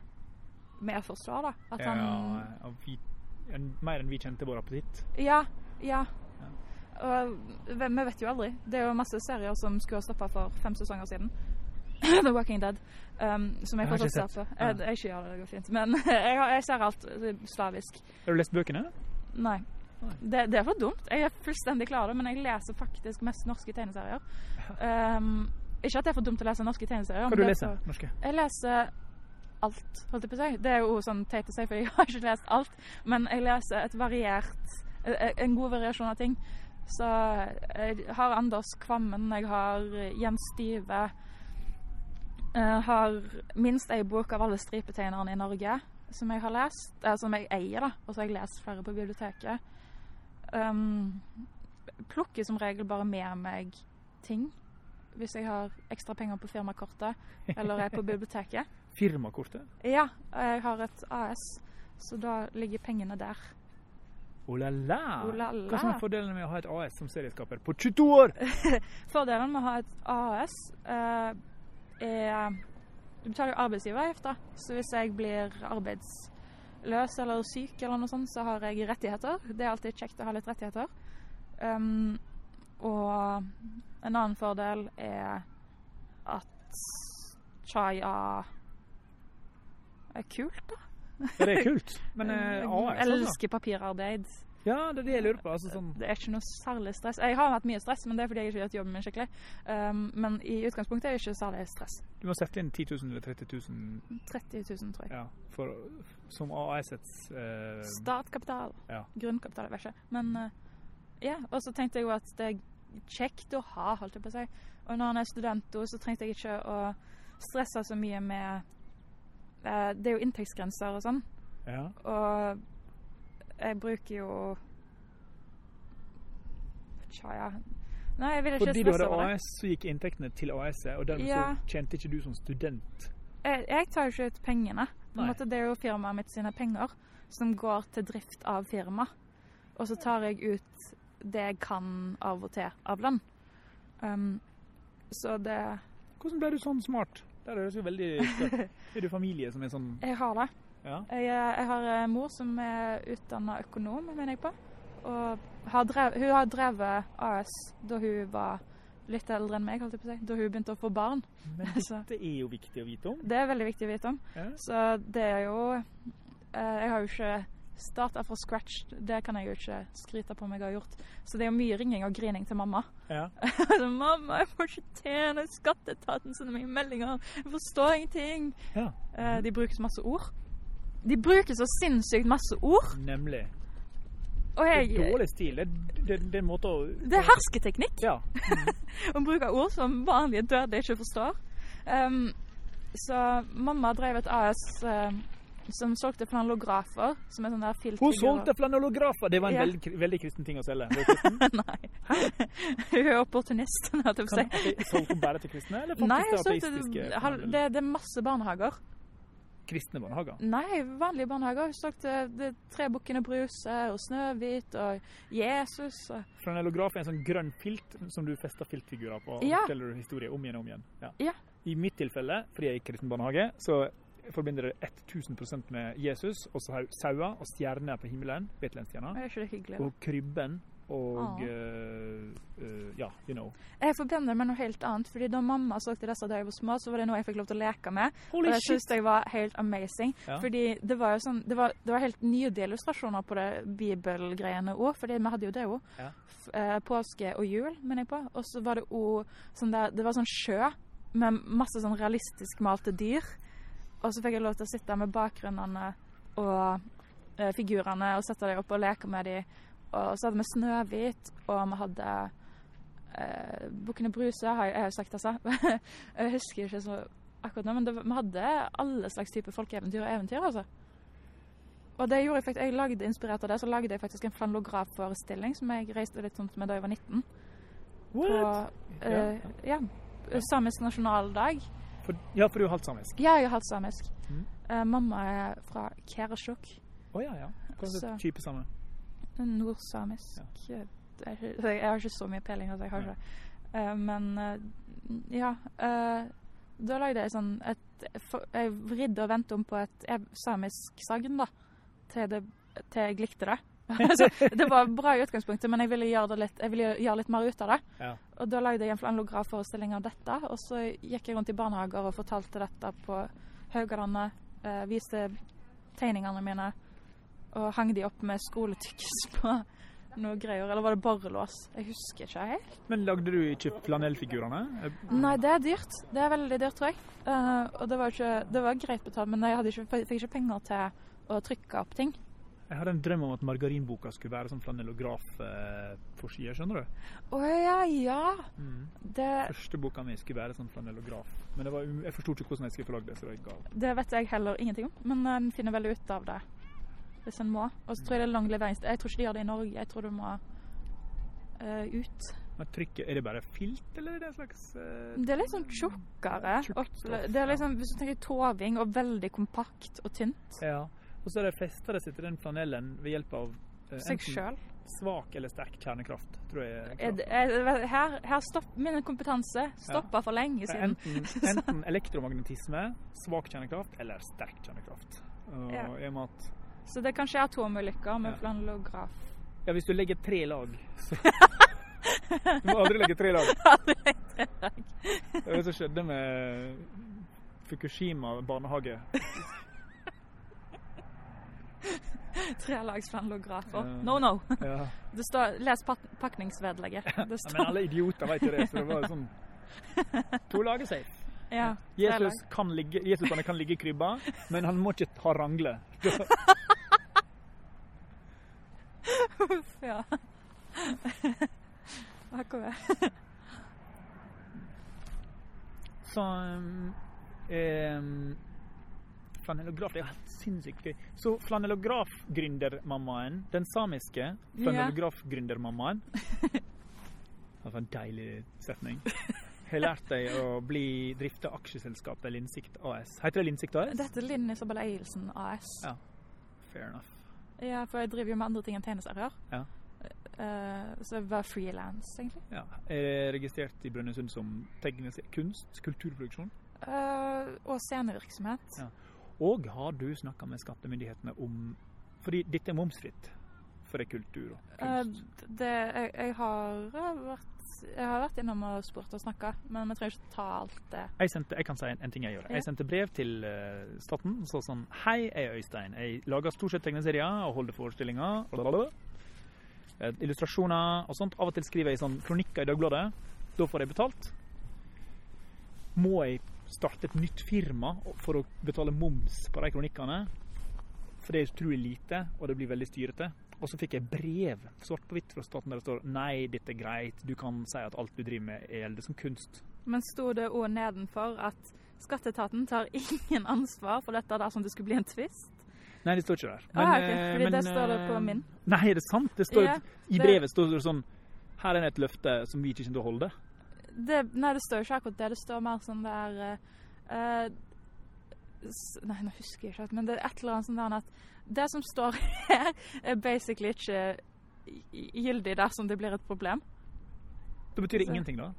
vi forstår, da. At ja, han vi, en, mer enn vi kjente vår appetitt. Ja. Ja. Og vi vi vet jo aldri. Det er jo masse serier som skulle ha stoppa for fem sesonger siden. The Walking Dead. Um, som jeg Jeg fortsatt ser på. Jeg, jeg ikke gjør det, det går fint. Men jeg, jeg ser alt eh, slavisk. Har du lest bøkene? Nei. Det, det er for dumt. Jeg er fullstendig klar over det, men jeg leser faktisk mest norske tegneserier. Um, ikke at det er for dumt å lese norske tegneserier. Hva men du er leser du? norske? Jeg leser alt, holdt jeg på å si. Det er jo sånn teit å si, for jeg har ikke lest alt. Men jeg leser et variert eh, En god variasjon av ting. Så jeg har Anders Kvammen, jeg har Jens Stive. Jeg har minst ei bok av alle stripetegnerne i Norge som jeg har lest. Eh, som jeg eier, da. Og så har jeg lest flere på biblioteket. Um, plukker som regel bare med meg ting hvis jeg har ekstra penger på firmakortet eller er på biblioteket. Firmakortet? Ja, jeg har et AS, så da ligger pengene der. Oh la la! Oh la la. Hva som er fordelen med å ha et AS som serieskaper på 22 år? Fordelen med å ha et AS eh, er Du betaler jo arbeidsgiveravgift, da. Så hvis jeg blir arbeidsløs eller syk eller noe sånt, så har jeg rettigheter. Det er alltid kjekt å ha litt rettigheter. Um, og en annen fordel er at Chaya er kult, da. Ja, det er kult. Men uh, jeg AS, altså? elsker papirarbeid. Ja, det er det jeg lurer på. Altså, sånn, Det er ikke noe særlig stress. Jeg har hatt mye stress, men det er fordi jeg ikke har gjort jobben min skikkelig. Um, men i utgangspunktet er det ikke særlig stress. du må sette inn 10 000 eller 30 000 30 000, tror jeg. ja, for, som AS-ets eh, Startkapital. Ja. Grunnkapital, jeg vet ikke. Men uh, ja, og så tenkte jeg jo at det er kjekt å ha, holdt jeg på å si. Og når han er student, så trengte jeg ikke å stresse så mye med uh, Det er jo inntektsgrenser og sånn. ja. Og jeg bruker jo Tja, ja. Nei, jeg vil ikke Fordi du hadde. AS, så gikk inntektene til AS-et, og dermed Ja. så tjente ikke du som student. Jeg, jeg tar jo ikke ut pengene. Måte, det er jo firmaet mitt sine penger som går til drift av firma. Og så tar jeg ut det jeg kan av og til av lønn. Um, så det Hvordan ble du sånn smart? Det høres jo veldig. Er du familie som er sånn Jeg har det. Ja. Jeg, er- jeg har en mor som er utdanna økonom, mener jeg på. Og har drev, hun har drevet AS da hun var litt eldre enn meg, holdt jeg på å si. Da hun begynte å få barn. Men dette er jo viktig å vite om. Det er veldig viktig å vite om. Ja. Så det er jo eh, Jeg har jo ikke starta fra scratch. Det kan jeg jo ikke skryte på meg å ha gjort. Så det er jo mye ringing og grining til mamma. Ja. 'Mamma, jeg får ikke tjene skatteetaten sine meg meldinger. Jeg forstår ingenting.' ja. Mm. de bruker så masse ord. De bruker så sinnssykt masse ord. Nemlig. Og Det jeg er dårlig stil. Det, det, det er en måte å Det er hersketeknikk Ja. å bruke ord som vanlige døde ikke forstår. Um, så mamma drev et AS uh, som solgte flanellografer, som er sånn der filter Hun solgte flanellografer! Det var en Ja. veldig, veldig kristen ting å selge. Nei. Hun er opportunist, jeg solgte hun bare til kristne, eller faktisk Nei, til ateistiske? det, det er masse barnehager. Kristne barnehager? Nei, vanlige barnehager. Sagt, det, det er Tre bukkene Bruse og Snøhvit og Jesus. Og... Flanellograf er en sånn grønn filt som du fester filtfigurer på. og Ja. forteller du historier om igjen og om igjen. Ja. Ja. I mitt tilfelle, fordi jeg er i kristen barnehage, så forbinder det 1000% med Jesus, og så sauer og stjerner på himmelen, Betlehemstjerna, Er og krybben og Ah. Uh, eh, Ja, you know. Jeg forbinder det med noe helt annet. fordi Da mamma så til disse da jeg var små, så var det noe jeg fikk lov til å leke med. Holy og det shit! syntes jeg var helt amazing. Ja. Fordi det var jo sånn, det var, det var helt nydelige illustrasjoner på det bibelgreiene òg. fordi vi hadde jo det òg. Ja. Uh, påske og jul, mener jeg på. Og så var det òg sånn der Det var sånn sjø med masse sånn realistisk malte dyr. Og så fikk jeg lov til å sitte med bakgrunnene og eh, figurene og sette dem opp og leke med dem. Og så hadde vi Snøhvit, og vi hadde eh, Bukkene Bruse, har jeg, jeg har sagt, altså. jeg husker ikke så akkurat nå, men det, vi hadde alle slags typer folkeeventyr og eventyr, altså. Og det gjorde jeg faktisk, jeg lagde, inspirert av det, så lagde jeg faktisk en flanografforestilling som jeg reiste litt sånn med da jeg var 19. På, eh, ja, samisk nasjonaldag. For, ja, for du er halvt samisk. Ja, jeg er halvt samisk. Mm. Eh, mamma er fra Kerasjok, Å ja, ja. Hva type same? Nordsamisk. ja. er Jeg har ikke så mye peiling, altså jeg har ikke. uh, men uh, ja. Uh, da lagde jeg sånn et Jeg vridde og vendte om på et samisk sagn, da. Til, det, til jeg likte det. altså, det var bra i utgangspunktet, men jeg ville gjøre, det litt, jeg ville gjøre litt mer ut av det. Ja. Og da lagde jeg en flanlografforestilling av dette. Og så gikk jeg rundt i barnehager og fortalte dette på Haugalandet. Eh, viste tegningene mine og hang de opp med skoletykkis på noe greier. Eller var det borrelås? Jeg husker ikke helt. Men lagde du ikke flanellfigurene? Eh, Nei, det er dyrt. Det er veldig dyrt, tror jeg. Uh, og det var, ikke, det var greit betalt, men jeg ikke, fikk ikke penger til å trykke opp ting. Jeg hadde en drøm om at margarinboka skulle være sånn flanellograf-forside, skjønner du? Å ja, ja. Mm. Det, Første boka mi skulle være sånn flanellograf. Men det var, jeg forsto ikke hvordan jeg skulle få lagd det, så det ga opp. det vet jeg heller ingenting om, men en finner vel ut av det hvis en må. Og så tror jeg det er lang leveringstid. Jeg tror ikke de gjør det i Norge. Jeg tror du må uh, ut. Men trykket, er det bare filt, eller er det en slags uh, Det er litt sånn tjukkere. Det er liksom, Hvis du tenker toving og veldig kompakt og tynt. Ja. Og så er det festa det seg til den flanellen ved hjelp av uh, Seg sjøl. svak eller sterk kjernekraft, tror jeg. er Er det- er- Her, her stopp, min kompetanse stoppa for lenge siden. Enten, enten elektromagnetisme, svak kjernekraft eller sterk kjernekraft. Og Ja. i og med at Så det er kanskje atomulykker med Ja. flanellograf. Ja, hvis du legger tre lag, så Du må aldri legge tre lag. Det var det som skjedde med Fukushima barnehage. Trelags flanellografer. Ja. No, no. Ja. Det står, les pak- pakningsvedlegget. Det Ja, Men alle idioter vet jo det, så det var sånn To lag er safe. ja, Jesus kan ligge, Jesus kan, kan ligge i krybba, men han må ikke ha rangle. Uff, ja. Akkurat. Så um, um, Flanellograf det er helt sinnssykt gøy. Så flanellografgründermammaen, den samiske flanellografgründermammaen Det var en deilig setning. Har lært deg å bli drifte aksjeselskapet Linsikt AS. Heter det Linsikt AS? Dette er Linn Isabel Eielsen AS. Ja. Fair enough. Ja, for jeg driver jo med andre ting enn tegneserier. Ja. Uh, så jeg var frilans, egentlig. Ja. Er registrert i Brønnøysund som kunst, kulturproduksjon. Uh, og scenevirksomhet. Ja. Og har du snakka med skattemyndighetene om Fordi dette er momsfritt for det kultur og kunst? kunst. det, jeg, jeg, har vært, jeg har vært innom og spurt og snakka, men vi trenger ikke ta alt det. Jeg, sendte, jeg kan si en, en ting jeg gjorde. Ja. Jeg sendte brev til uh, staten og sa sånn Hei, jeg er Øystein. Jeg lager stort sett tegneserier og holder forestillinger. blablabla. Eh, illustrasjoner og sånt. Av og til skriver jeg sånn kronikker i Dagbladet. Da får jeg betalt. Må jeg starte et nytt firma for å betale moms på de kronikkene? For det er utrolig lite, og det blir veldig styrete. Og så fikk jeg brev svart på hvitt fra staten der det står Nei, dette er greit. Du kan si at alt du driver med, gjelder som kunst. Men sto det òg nedenfor at skatteetaten tar ingen ansvar for dette dersom det skulle bli en tvist? Nei, det står ikke der. Ah, ok, Fordi men, det står det på eh, min. Nei, er det sant? Det står, Ja, I brevet står det sånn Her er det et løfte som vi ikke kommer til å holde. Det, nei, det står jo ikke akkurat det. Det står mer sånn der uh, Nei, nå husker jeg ikke, men det er et eller annet sånn der at det som står her, er basically ikke gyldig dersom det blir et problem. Det betyr Så- ingenting, da?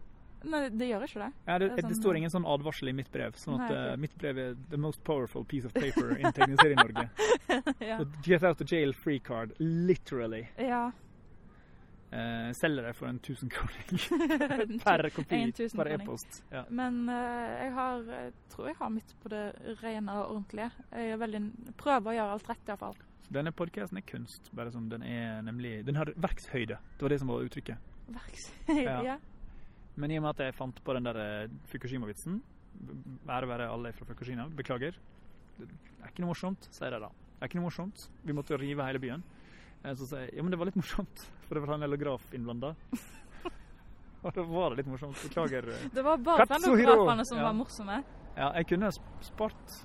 Nei, det gjør ikke det. Ja, det, Det sånn, det står ingen sånn advarsel i mitt brev. Sånn at Nei, ok. mitt brev er the most powerful piece of paper in Tegneserie-Norge. ja. The Get out of jail free card, literally. ja. Eh, selger det for en tusen kroner per kopi, per e-post. Ja. Men eh, jeg har, jeg tror jeg har mitt på det rene og ordentlige. Jeg veldig, prøver å gjøre alt rett iallfall. Denne podcasten er kunst, bare som den er nemlig Den har verkshøyde. Det var det som var uttrykket. Verkshøyde, Ja. Men i og med at jeg fant på den der eh, Fukushima-vitsen Ære være alle fra Fukushima. Beklager. Det er ikke noe morsomt, sier jeg da. Det er ikke noe morsomt. Vi måtte rive hele byen. Eh, Så sier jeg ja, men det var litt morsomt, for det var en elograf innblanda. Og da var det litt morsomt. Beklager. Det var bare Katsuhiro! fellesgrafene som Ja. var morsomme. Ja, jeg kunne spart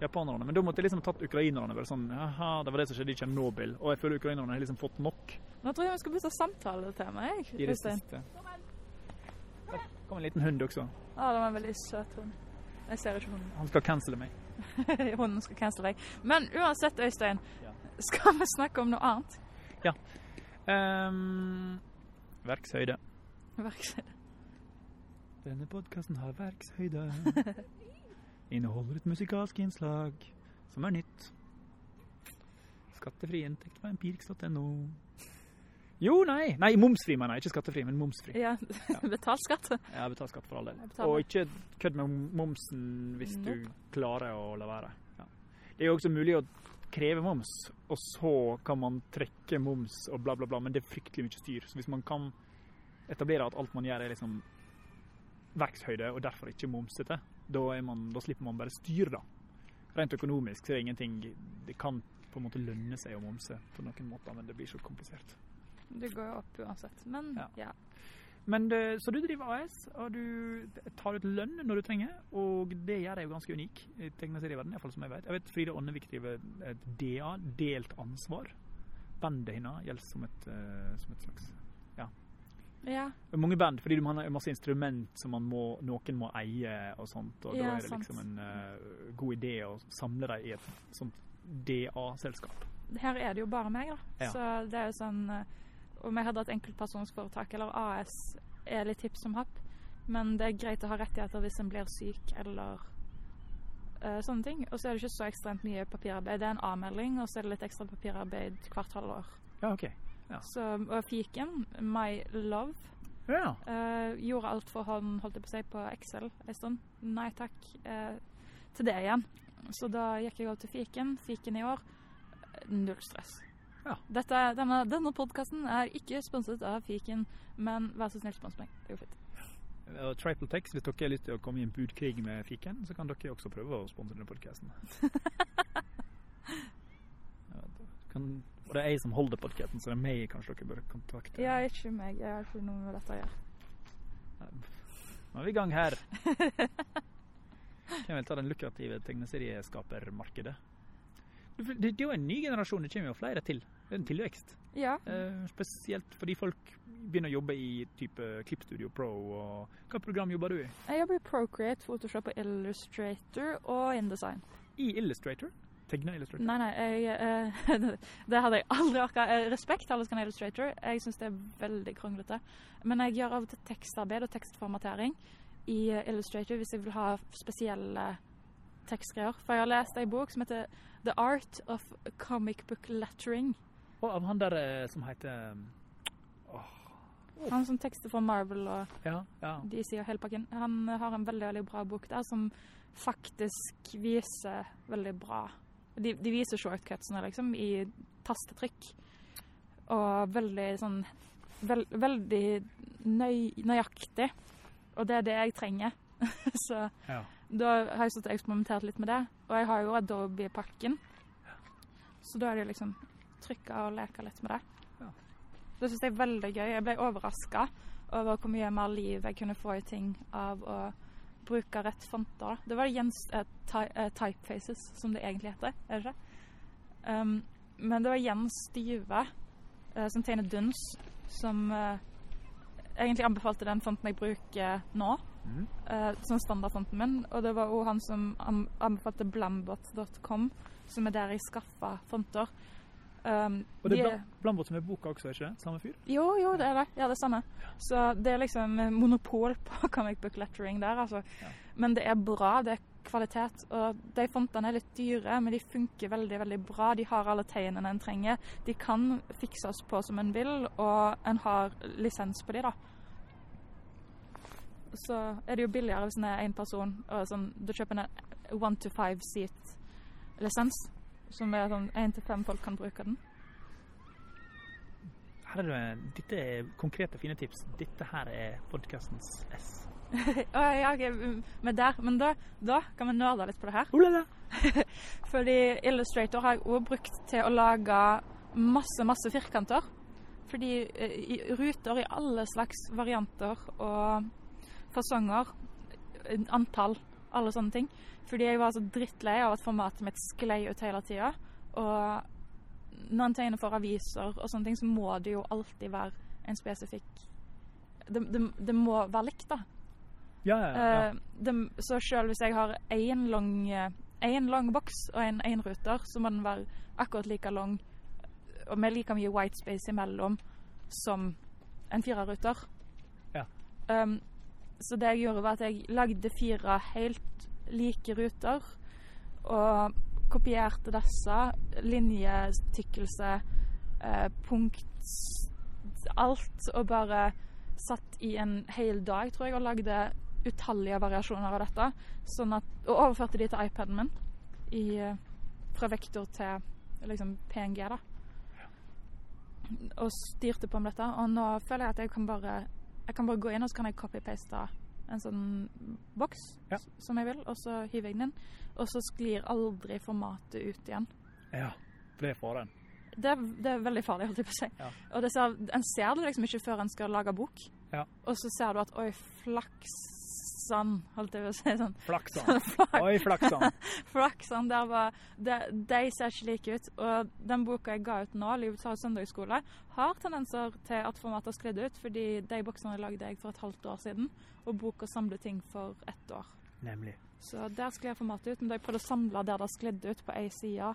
japanerne, men da måtte jeg liksom tatt ukrainerne. Bare sånn, Jaha, det var det som skjedde i Tsjernobyl. Og jeg føler ukrainerne har liksom fått nok Nå tror jeg vi skal bytte samtaletema. jeg, i det siste. Der kom en liten hund også. Ja, det var en veldig søt hund. Jeg ser ikke hunden. Han skal cancele meg. Hunden skal cancele deg. Men uansett, Øystein, Ja. skal vi snakke om noe annet? Um, verkshøyde. Verkshøyde. Denne podkasten har verkshøyde. Inneholder et musikalsk innslag som er nytt. Skattefri inntekt på empirix.no. Jo, nei! Nei, momsfri, mener jeg. Ikke skattefri, men momsfri. Ja, betal skatt. Ja, betalt skatt for all del. Og ikke kødd med momsen hvis du klarer å la være. Ja. Det er jo også mulig å kreve moms, og så kan man trekke moms og bla, bla, bla, men det er fryktelig mye styr. Så hvis man kan etablere at alt man gjør er liksom verkshøyde, og derfor ikke momsete, da, man, da slipper man bare styr, da. Rent økonomisk så er det ingenting Det kan på en måte lønne seg å momse på noen måter, men det blir så komplisert. Det går jo opp uansett. Men Ja. ja. Men det, Så du driver AS, og du tar ut lønn når du trenger, og det gjør deg jo ganske unik i tegneserieverdenen, iallfall som jeg vet. Jeg vet Frida Ånnevik driver et DA, delt ansvar. Bandet hennes gjelder som et, eh, som et slags ja. Er Mange band, fordi man har masse instrument som man må, noen må eie og sånt, og Ja, da er det sant. liksom en uh, god idé å samle dem i et sånt DA-selskap. Her er det jo bare meg, da. Ja. Så det er jo sånn eh, Om jeg hadde et enkeltpersonsforetak eller AS, er litt hipp som happ. Men det er greit å ha rettigheter hvis en blir syk eller uh, sånne ting. Og så er det ikke så ekstremt mye papirarbeid. Det er en avmelding, og så er det litt ekstra papirarbeid hvert halvår. Ja, OK. Ja. Så, og fiken, My Love, Ja. uh, gjorde alt for hånd, holdt jeg på å si, på Excel en stund. Nei takk uh, til det igjen. Så da gikk jeg over til fiken. Fiken i år, null stress. Ja. Dette, denne denne podkasten er ikke sponset av fiken, men vær så snill, spons meg. Det går fint. Og Triple Tex, hvis dere har lyst til å komme i en budkrig med fiken, så kan dere også prøve å sponse denne podkasten. kan, og det er jeg som holder podkasten, så det er meg kanskje dere bør kontakte. Ja, ikke meg. Jeg har ikke noe med dette å gjøre. Nå er vi i gang her. Hvem vil ta den lukrative tegneserieskapermarkedet? Det, er jo en ny generasjon, det kommer jo flere til. Det er en tilvekst. Ja. Eh, spesielt fordi folk begynner å jobbe i type Klippstudio Pro. og Hva program jobber du i? Jeg jobber i Procreate, Photoshop og Illustrator og InDesign. I Illustrator? Tegna Illustrator? Nei, nei, jeg, eh, det hadde jeg aldri orka. Eh, Respekt til alle som kan Illustrator. Jeg syns det er veldig kronglete. Men jeg gjør av og til tekstarbeid og tekstformatering i eh, Illustrator hvis jeg vil ha spesielle tekstgreier. For jeg har lest ei bok som heter The Art of Comic Book Lettering. Og av han der eh, som heter oh. Han som tekster for Marvel og Ja, ja. DC og hele pakken. Han har en veldig, veldig bra bok der som faktisk viser veldig bra De, de viser shortcutsene, liksom, i tastetrykk. Og veldig sånn veld, Veldig nøy, nøyaktig. Og det er det jeg trenger. Så ja. Da har jeg stått og eksperimentert litt med det. Og jeg har jo Adobe-pakken. Så da er det liksom trykka og leka litt med det. Ja. Det syns jeg er veldig gøy. Jeg ble overraska over hvor mye mer liv jeg kunne få i ting av å bruke rett fonter. Det var Jens uh, ty, uh, Typefaces, som det egentlig heter, er det ikke? Um, men det var Jens Styve, uh, som tegner Duns, som egentlig anbefalte den fonten jeg bruker nå, Mm. eh, som standardfonten min. Og det var òg han som an- anbefalte blambot.com, som er der jeg skaffa fonter. Um, Og det er de, Blambot som er boka også, er ikke det? Samme fyr? jo, jo, det er det. Ja, det er stemmer. Så det er liksom eh, monopol på comic book lettering der, altså. Ja. Men det er bra, det er kvalitet. Og de fontene er litt dyre, men de funker veldig, veldig bra. De har alle tegnene en trenger. De kan fikses på som en vil, og en har lisens på de, da. Så er det jo billigere hvis en er én person, og sånn, du kjøper en one to five seat-lisens. Som er sånn én til fem folk kan bruke den. Her er det, dette er konkrete, fine tips. Dette her er podcastens S. Ja, okay, men der, men da, da kan vi nerde litt på det her. Fordi Illustrator har jeg òg brukt til å lage masse, masse firkanter. Fordi eh, i ruter i alle slags varianter og fasonger, eh, antall, alle sånne ting. Fordi jeg var så drittlei av at formatet mitt sklei ut hele tida. Og når en tegner for aviser og sånne ting, så må det jo alltid være en spesifikk Det, det, det må være likt, da. Ja, ja, ja. Uh, det, så selv hvis jeg har én lang, lang boks og en énruter, så må den være akkurat like lang og med like mye white space imellom som en fireruter. Ja. Um, så det jeg gjorde, var at jeg lagde fire helt like ruter og kopierte disse. Linjetykkelse, eh, punkt Alt. Og bare satt i en hel dag, tror jeg, og lagde utallige variasjoner av dette. Sånn at, og overførte de til iPaden min i, eh, fra vektor til liksom PNG, da. Og styrte på med dette. Og nå føler jeg at jeg kan bare jeg kan bare gå inn og så kan jeg copy-paste en sånn boks Ja. som jeg vil, og så hiver jeg den inn. Og så sklir aldri formatet ut igjen. ja. For det er faren. Det er, det er veldig farlig, holdt jeg på å si. Ja. Og det ser, en ser det liksom ikke før en skal lage bok. Ja. Og så ser du at oi, flaksan, holdt jeg på å si. sånn. Flaksan. Flak- Oi, flaksan. Flaksan, der var de, de ser ikke like ut. Og den boka jeg ga ut nå, 'Livets harde søndagsskole', har tendenser til at formatet har sklidd ut, fordi de boksene lagde jeg for et halvt år siden, og boka samler ting for ett år. Nemlig. Så der sklir formatet ut. Men da jeg prøvde å samle der det har sklidd ut på ei side,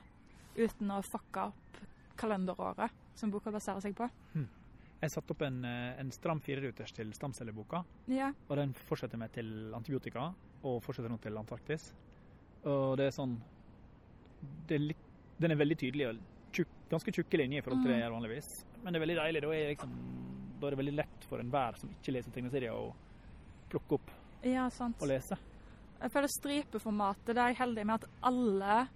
uten å fucke opp kalenderåret som boka baserer seg på. Jeg satte opp en, eh, en stram fireruters til stamcelleboka, Ja. og den fortsetter med til antibiotika, og fortsetter nå til Antarktis. Og det er sånn det er litt, Den er veldig tydelig og tjukk, ganske tjukke linjer i forhold til det jeg gjør vanligvis. Men det er veldig deilig. Da er, liksom, da er det veldig lett for enhver som ikke leser tegneserier, å plukke opp ja, sant. og lese. Jeg føler stripeformatet, det er jeg heldig med at alle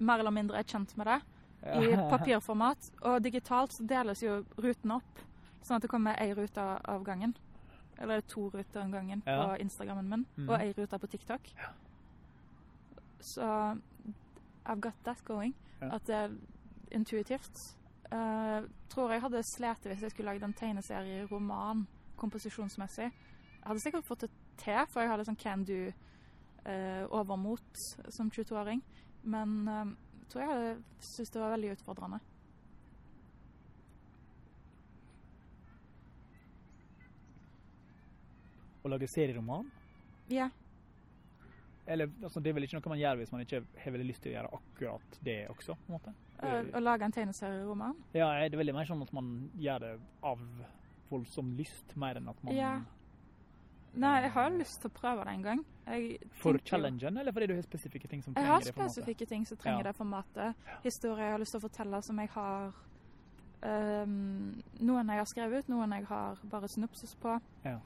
mer eller mindre er kjent med det. I papirformat. Og digitalt så deles jo rutene opp, sånn at det kommer ei rute av gangen. Eller to ruter om gangen Ja. på Instagrammen min, mm. og ei rute på TikTok. Ja. Så I've got that going. Ja. At det er intuitivt. Uh, tror jeg hadde slitt hvis jeg skulle lagd en tegneserieroman komposisjonsmessig. Jeg hadde sikkert fått det til, for jeg hadde sånn can do-overmot uh, som 22-åring. Men uh, tror jeg hadde syntes det var veldig utfordrende. Å lage serieroman. Ja. Eller, altså, det er vel ikke noe man gjør hvis man ikke har veldig lyst til å gjøre akkurat det også. på en måte. Å, Å lage en tegneserieroman. Ja, det er veldig mer sånn at man gjør det av voldsom lyst, mer enn at man Ja. Nei, jeg har lyst til å prøve det en gang. Jeg For challengen, eller fordi du har spesifikke ting som trenger det? det formatet? spesifikke ting som trenger Ja. det formatet. Historier jeg har lyst til å fortelle som jeg har um, Noen jeg har skrevet ut, noen jeg har bare synopsis på. Ja.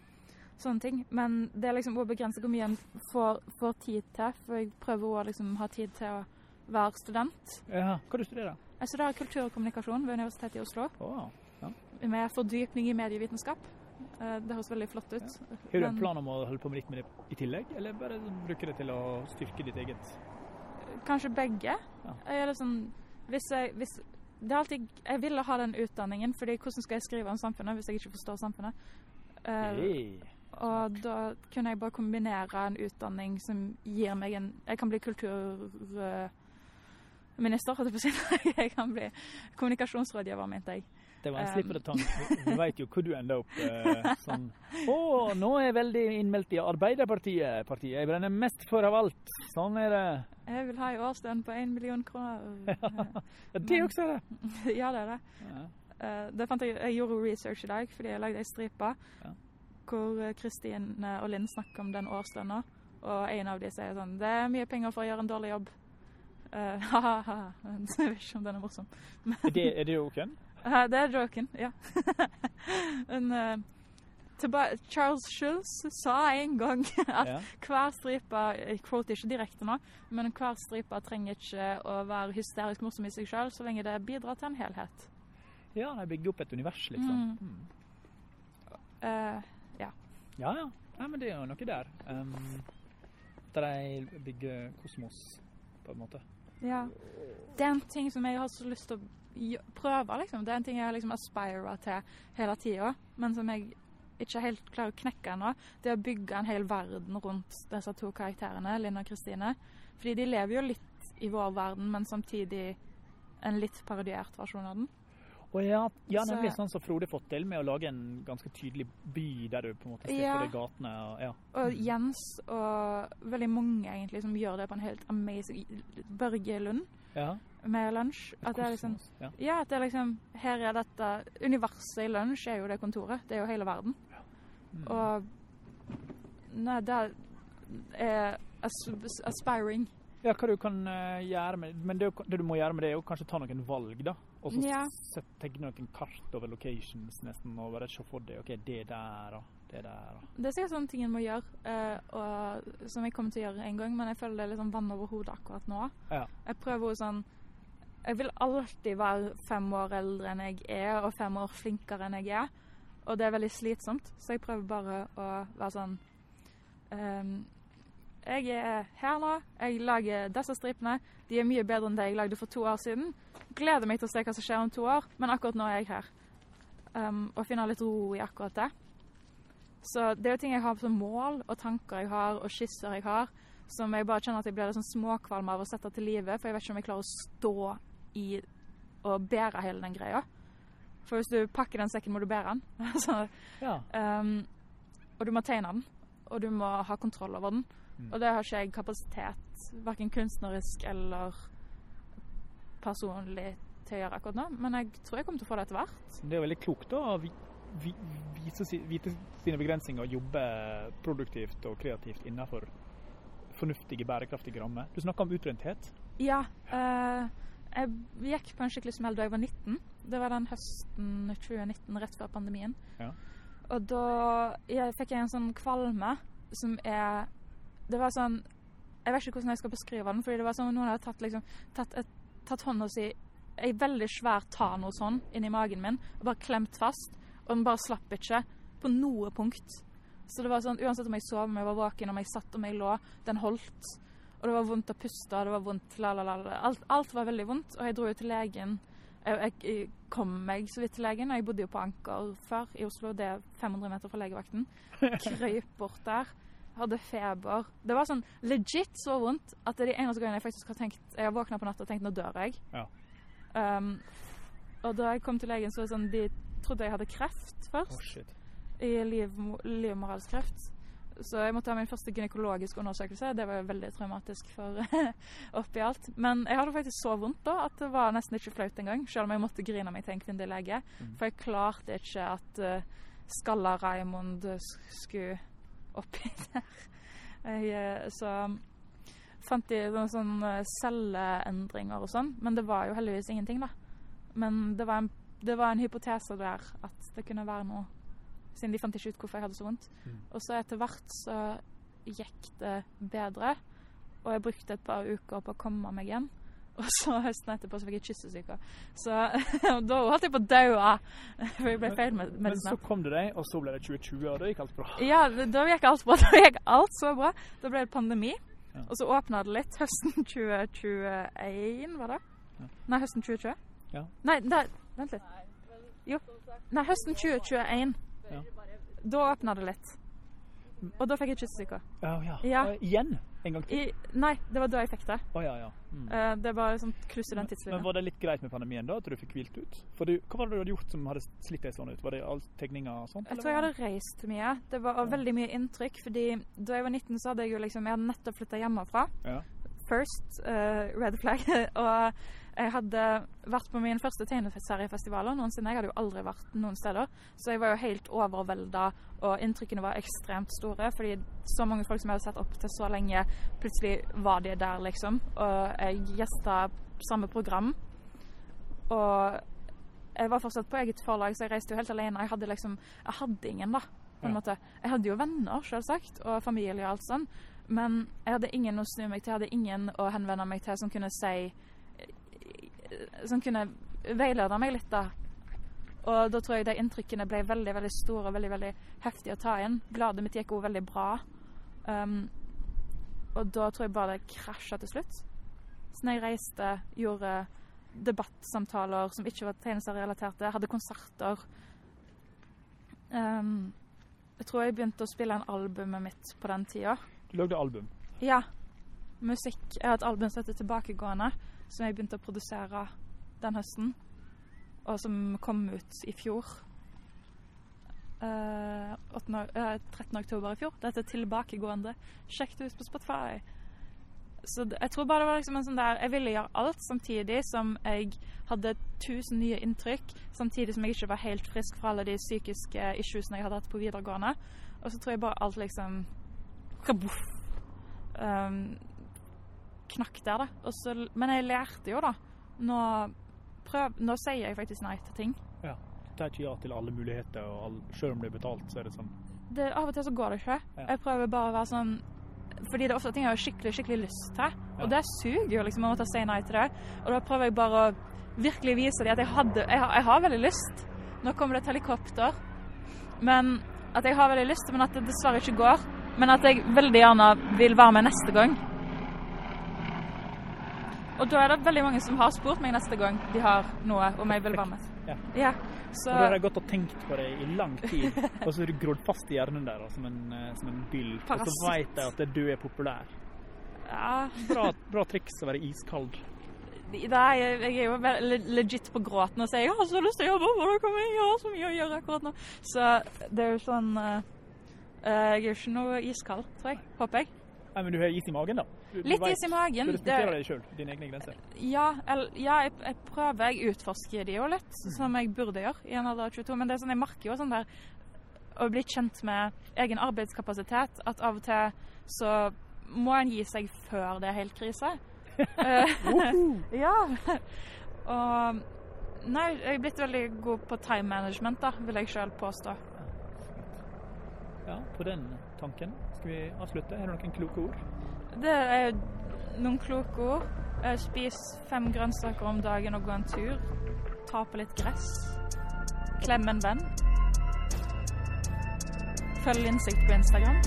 Sånne ting. Men det er liksom å begrense hvor mye en får, får tid til. For jeg prøver å liksom ha tid til å være student. Ja, hva du studerer Jeg studerer kultur og kommunikasjon ved Universitetet i Oslo. Å, Med fordypning i medievitenskap. Eh, Det høres veldig flott ut. Har du en plan om å holde på med litt med det i tillegg, eller bare bruke det til å styrke ditt eget Kanskje begge. Ja. Jeg sånn Hvis jeg hvis, det er alltid, Jeg ville ha den utdanningen, fordi hvordan skal jeg skrive om samfunnet hvis jeg ikke forstår samfunnet? Uh, Hey. Og da kunne jeg bare kombinere en utdanning som gir meg en Jeg kan bli kulturminister, holdt jeg på å si. Jeg kan bli kommunikasjonsrådgiver, mente jeg. Det var en slippende tang. Du veit jo hvor du ender opp. Eh, sånn Å, nå er jeg veldig innmeldt i Arbeiderpartiet, partiet jeg brenner mest for av alt. Sånn er det. Jeg vil ha en årslønn på én million kroner. Ja, det også er det. ja, det er det. Ja. Eh, det fant jeg, jeg gjorde research i dag fordi jeg lagde ei stripe Ja. Hvor Kristin og Linn snakker om den årslønna. Og en av de sier sånn Det er mye penger for å gjøre en dårlig jobb. Ha-ha-ha. jeg vet ikke om den er morsom. Er det, er det joken? Eh, det er joken, ja. Men eh, Charles Schulz sa en gang at Ja. hver stripe Jeg quoter ikke direkte nå, men hver stripe trenger ikke å være hysterisk morsom i seg sjøl, så lenge det bidrar til en helhet. Ja, de bygger opp et univers, liksom. Mm. Mm. Ja, ja. Nei, men det er jo noe der. Um, at de bygger kosmos, på en måte. ja. Det er en ting som jeg har så lyst til å prøve, liksom. Det er en ting jeg har liksom aspira til hele tida, men som jeg ikke helt klarer å knekke ennå. Det er å bygge en hel verden rundt disse to karakterene, Linn og Kristine. Fordi de lever jo litt i vår verden, men samtidig en litt parodiert versjon av den. Og ja, ja Så- nemlig sånn som Frode fått til, med å lage en ganske tydelig by der du på en måte ser Ja. på de gatene. Og, ja. Og Jens og veldig mange egentlig som gjør det på en helt amazing Børge Lund ja. med lunsj. At det er liksom ja. At det er liksom Her er dette Universet i lunsj er jo det kontoret. Det er jo hele verden. Mm. Og Nei, det er aspiring. Ja, hva du kan eh, gjøre med Men det, det du må gjøre med det, er jo kanskje ta noen valg, da. Og så Ja. sett- tegne noen kart over locations, nesten, og bare se for deg OK, det der og det der. og- Det er sikkert sånne ting en må gjøre, uh, og, som jeg kommer til å gjøre en gang, men jeg føler det er litt sånn vann over hodet akkurat nå. Ja. Jeg prøver sånn Jeg vil alltid være fem år eldre enn jeg er, og fem år flinkere enn jeg er. Og det er veldig slitsomt, så jeg prøver bare å være sånn ehm, Jeg er her nå, jeg lager disse stripene. De er mye bedre enn det jeg lagde for to år siden. Gleder meg til å se hva som skjer om to år, men akkurat nå er jeg her. Um, og finner litt ro i akkurat det. Så det er jo ting jeg har som mål, og tanker jeg har, og skisser jeg har, som jeg bare kjenner at jeg blir litt sånn småkvalm av å sette til live, for jeg vet ikke om jeg klarer å stå i og bære hele den greia. For hvis du pakker den sekken, må du bære den. Så, ja. um, og du må tegne den, og du må ha kontroll over den. Mm. Og det har ikke jeg kapasitet, verken kunstnerisk eller personlig, til å gjøre akkurat nå. Men jeg tror jeg kommer til å få det etter hvert. Det er veldig klokt da, å vi, vi, vise, vite sine begrensninger og jobbe produktivt og kreativt innenfor fornuftige, bærekraftige rammer. Du snakker om utbrenthet. Ja. Øh, jeg gikk på en skikkelig smell da jeg var 19. Det var den høsten 2019, rett før pandemien. Ja. Og da jeg, fikk jeg en sånn kvalme som er Det var sånn Jeg vet ikke hvordan jeg skal beskrive den, fordi det var som om noen hadde tatt, liksom, tatt, et, tatt hånda si ei veldig svær tano sånn inni magen min og bare klemt fast. Og den bare slapp ikke på noe punkt. Så det var sånn, uansett om jeg sov, om jeg var våken, om jeg satt, om jeg lå, den holdt. Og det var vondt å puste, det var vondt la, la, la. Alt, alt var veldig vondt. Og jeg dro jo til legen. Jeg, jeg kom meg så vidt til legen, og jeg bodde jo på Anker før i Oslo. Det er 500 meter fra legevakten. Krøyp bort der. Hadde feber. Det var sånn legit så vondt at det er de eneste gangene jeg faktisk har tenkt Jeg har våkna på natta og tenkt nå dør jeg. Ja. Um, og da jeg kom til legen, så var det sånn De trodde jeg hadde kreft først. Oh, shit. I liv, livmorhalskreft. Så jeg måtte ha min første gynekologiske undersøkelse. Det var veldig traumatisk for oppi alt. Men jeg hadde faktisk så vondt da at det var nesten ikke flaut engang. Selv om jeg måtte grine meg til en kvinnelig lege. Mm. For jeg klarte ikke at uh, skalla Raymond skulle oppi der. Jeg, eh, så fant de noen sånne celleendringer og sånn, men det var jo heldigvis ingenting, da. Men det var en, det var en hypotese der at det kunne være noe, siden de fant ikke ut hvorfor jeg hadde så vondt. Mm. Og så etter hvert så gikk det bedre, og jeg brukte et par uker på å komme meg igjen. Og så høsten etterpå så fikk jeg kyssesyke. Så da holdt jeg på å daue, for jeg ble Men så kom du deg, og så ble det 2020, og da gikk alt bra. Ja, da gikk alt bra. Da gikk alt så bra. Da ble det pandemi. Ja. Og så åpna det litt høsten 2021, var det? Ja. Nei, høsten 2020? Ja. Nei, nei, vent litt. Jo. Nei, høsten 2021. Ja. Da åpna det litt. Og da fikk jeg kyssesyke. Ja, ja. Ja. Uh, igjen? En gang til? I, nei, det var da jeg fikk det. Oh, ja, ja. Mm. Eh, det var sånn kryss i den Men tidslinja. var det litt greit med pandemien da, at du fikk hvilt ut? For du, hva var det du hadde gjort som hadde slitt deg sånn ut? Var det all tegninger og sånt? Jeg eller tror jeg hadde reist mye. Det var Ja. veldig mye inntrykk. fordi da jeg var 19, så hadde jeg jo liksom Jeg hadde nettopp flytta hjemmefra. Ja. First, eh, red flag. og jeg hadde vært på min første tegneseriefestival noensinne. Jeg hadde jo aldri vært noen steder. Så jeg var jo helt overvelda, og inntrykkene var ekstremt store. Fordi så mange folk som jeg hadde sett opp til så lenge, plutselig var de der, liksom. Og jeg gjesta samme program. Og jeg var fortsatt på eget forlag, så jeg reiste jo helt alene. Jeg hadde liksom Jeg hadde ingen, da. På en Ja. måte. Jeg hadde jo venner, selvsagt, og familie og alt sånn. Men jeg hadde ingen å snu meg til. Jeg hadde ingen å henvende meg til som kunne si Som kunne veilede meg litt, da. Og da tror jeg de inntrykkene ble veldig veldig store og veldig veldig heftige å ta inn. Bladet mitt gikk også veldig bra. Um, og da tror jeg bare det krasja til slutt. Så når jeg reiste, gjorde debattsamtaler som ikke var tegneserierelaterte, hadde konserter um, Jeg tror jeg begynte å spille inn albumet mitt på den tida. Du lagde album. Ja. Musikk. Jeg har et album som heter 'Tilbakegående', som jeg begynte å produsere den høsten. Og som kom ut i fjor. Uh, 8. o- eh, 13. oktober i fjor. Det heter 'Tilbakegående'. Sjekk det ut på Spotify. Så jeg tror bare det var liksom en sånn der Jeg ville gjøre alt samtidig som jeg hadde tusen nye inntrykk. Samtidig som jeg ikke var helt frisk fra alle de psykiske issuesene jeg hadde hatt på videregående. Og så tror jeg bare alt liksom kaboff, um, knakk der, da. Så, men jeg lærte jo, da. Nå, prøv, nå sier jeg faktisk nei til ting. Ja. Du tar ikke ja til alle muligheter, og all, selv om det er betalt, så er det sånn. Det, av og til så går det ikke. Ja. Jeg prøver bare å være sånn Fordi det er ofte ting jeg har skikkelig skikkelig lyst til. Ja. Og det suger jo liksom å måtte si nei til det. Og da prøver jeg bare å virkelig vise dem at jeg, hadde, jeg, har, jeg har veldig lyst. Nå kommer det et helikopter. Men at jeg har veldig lyst, men at det dessverre ikke går. Men at jeg veldig gjerne vil være med neste gang. Og da er det veldig mange som har spurt meg neste gang de har noe om jeg vil være med. Ja. Ja, så Og da har jeg gått og tenkt på det i lang tid, og så er du grodd fast i hjernen der som en, eh, som en byll. Og så veit jeg at du er populær. ja, Bra, bra triks å være iskald. Nei, jeg er jo legit på gråten og sier jeg har så lyst til å jobbe, hvordan kan jeg gjøre så mye å gjøre akkurat nå. Så det er jo sånn eh, Jeg er jo ikke noe iskald, tror jeg. Håper jeg. Nei, men du har is i magen, da. Du, du Litt vet- is i magen. Du respekterer Det, deg sjøl, dine egne grenser. ja, el, ja jeg, jeg prøver. Jeg utforsker de jo litt, som jeg burde gjøre i en alder av 22. Men det er sånn, jeg merker jo sånn der å bli kjent med egen arbeidskapasitet, at av og til så må en gi seg før det er helt krise. Eh, Ja. Og Nei, jeg er blitt veldig god på time management, da, vil jeg sjøl påstå. Ja, på den tanken skal vi avslutte. Har du noen kloke ord? Det er noen kloke ord. Eh, spis fem grønnsaker om dagen og gå en tur. Ta på litt gress. Klem en venn. Følg Innsikt på Instagram.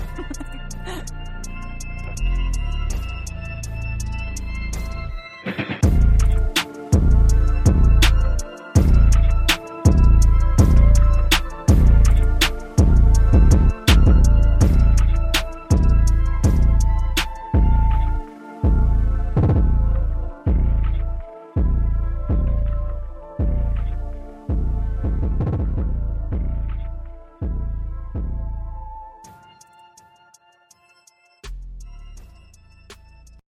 Takk.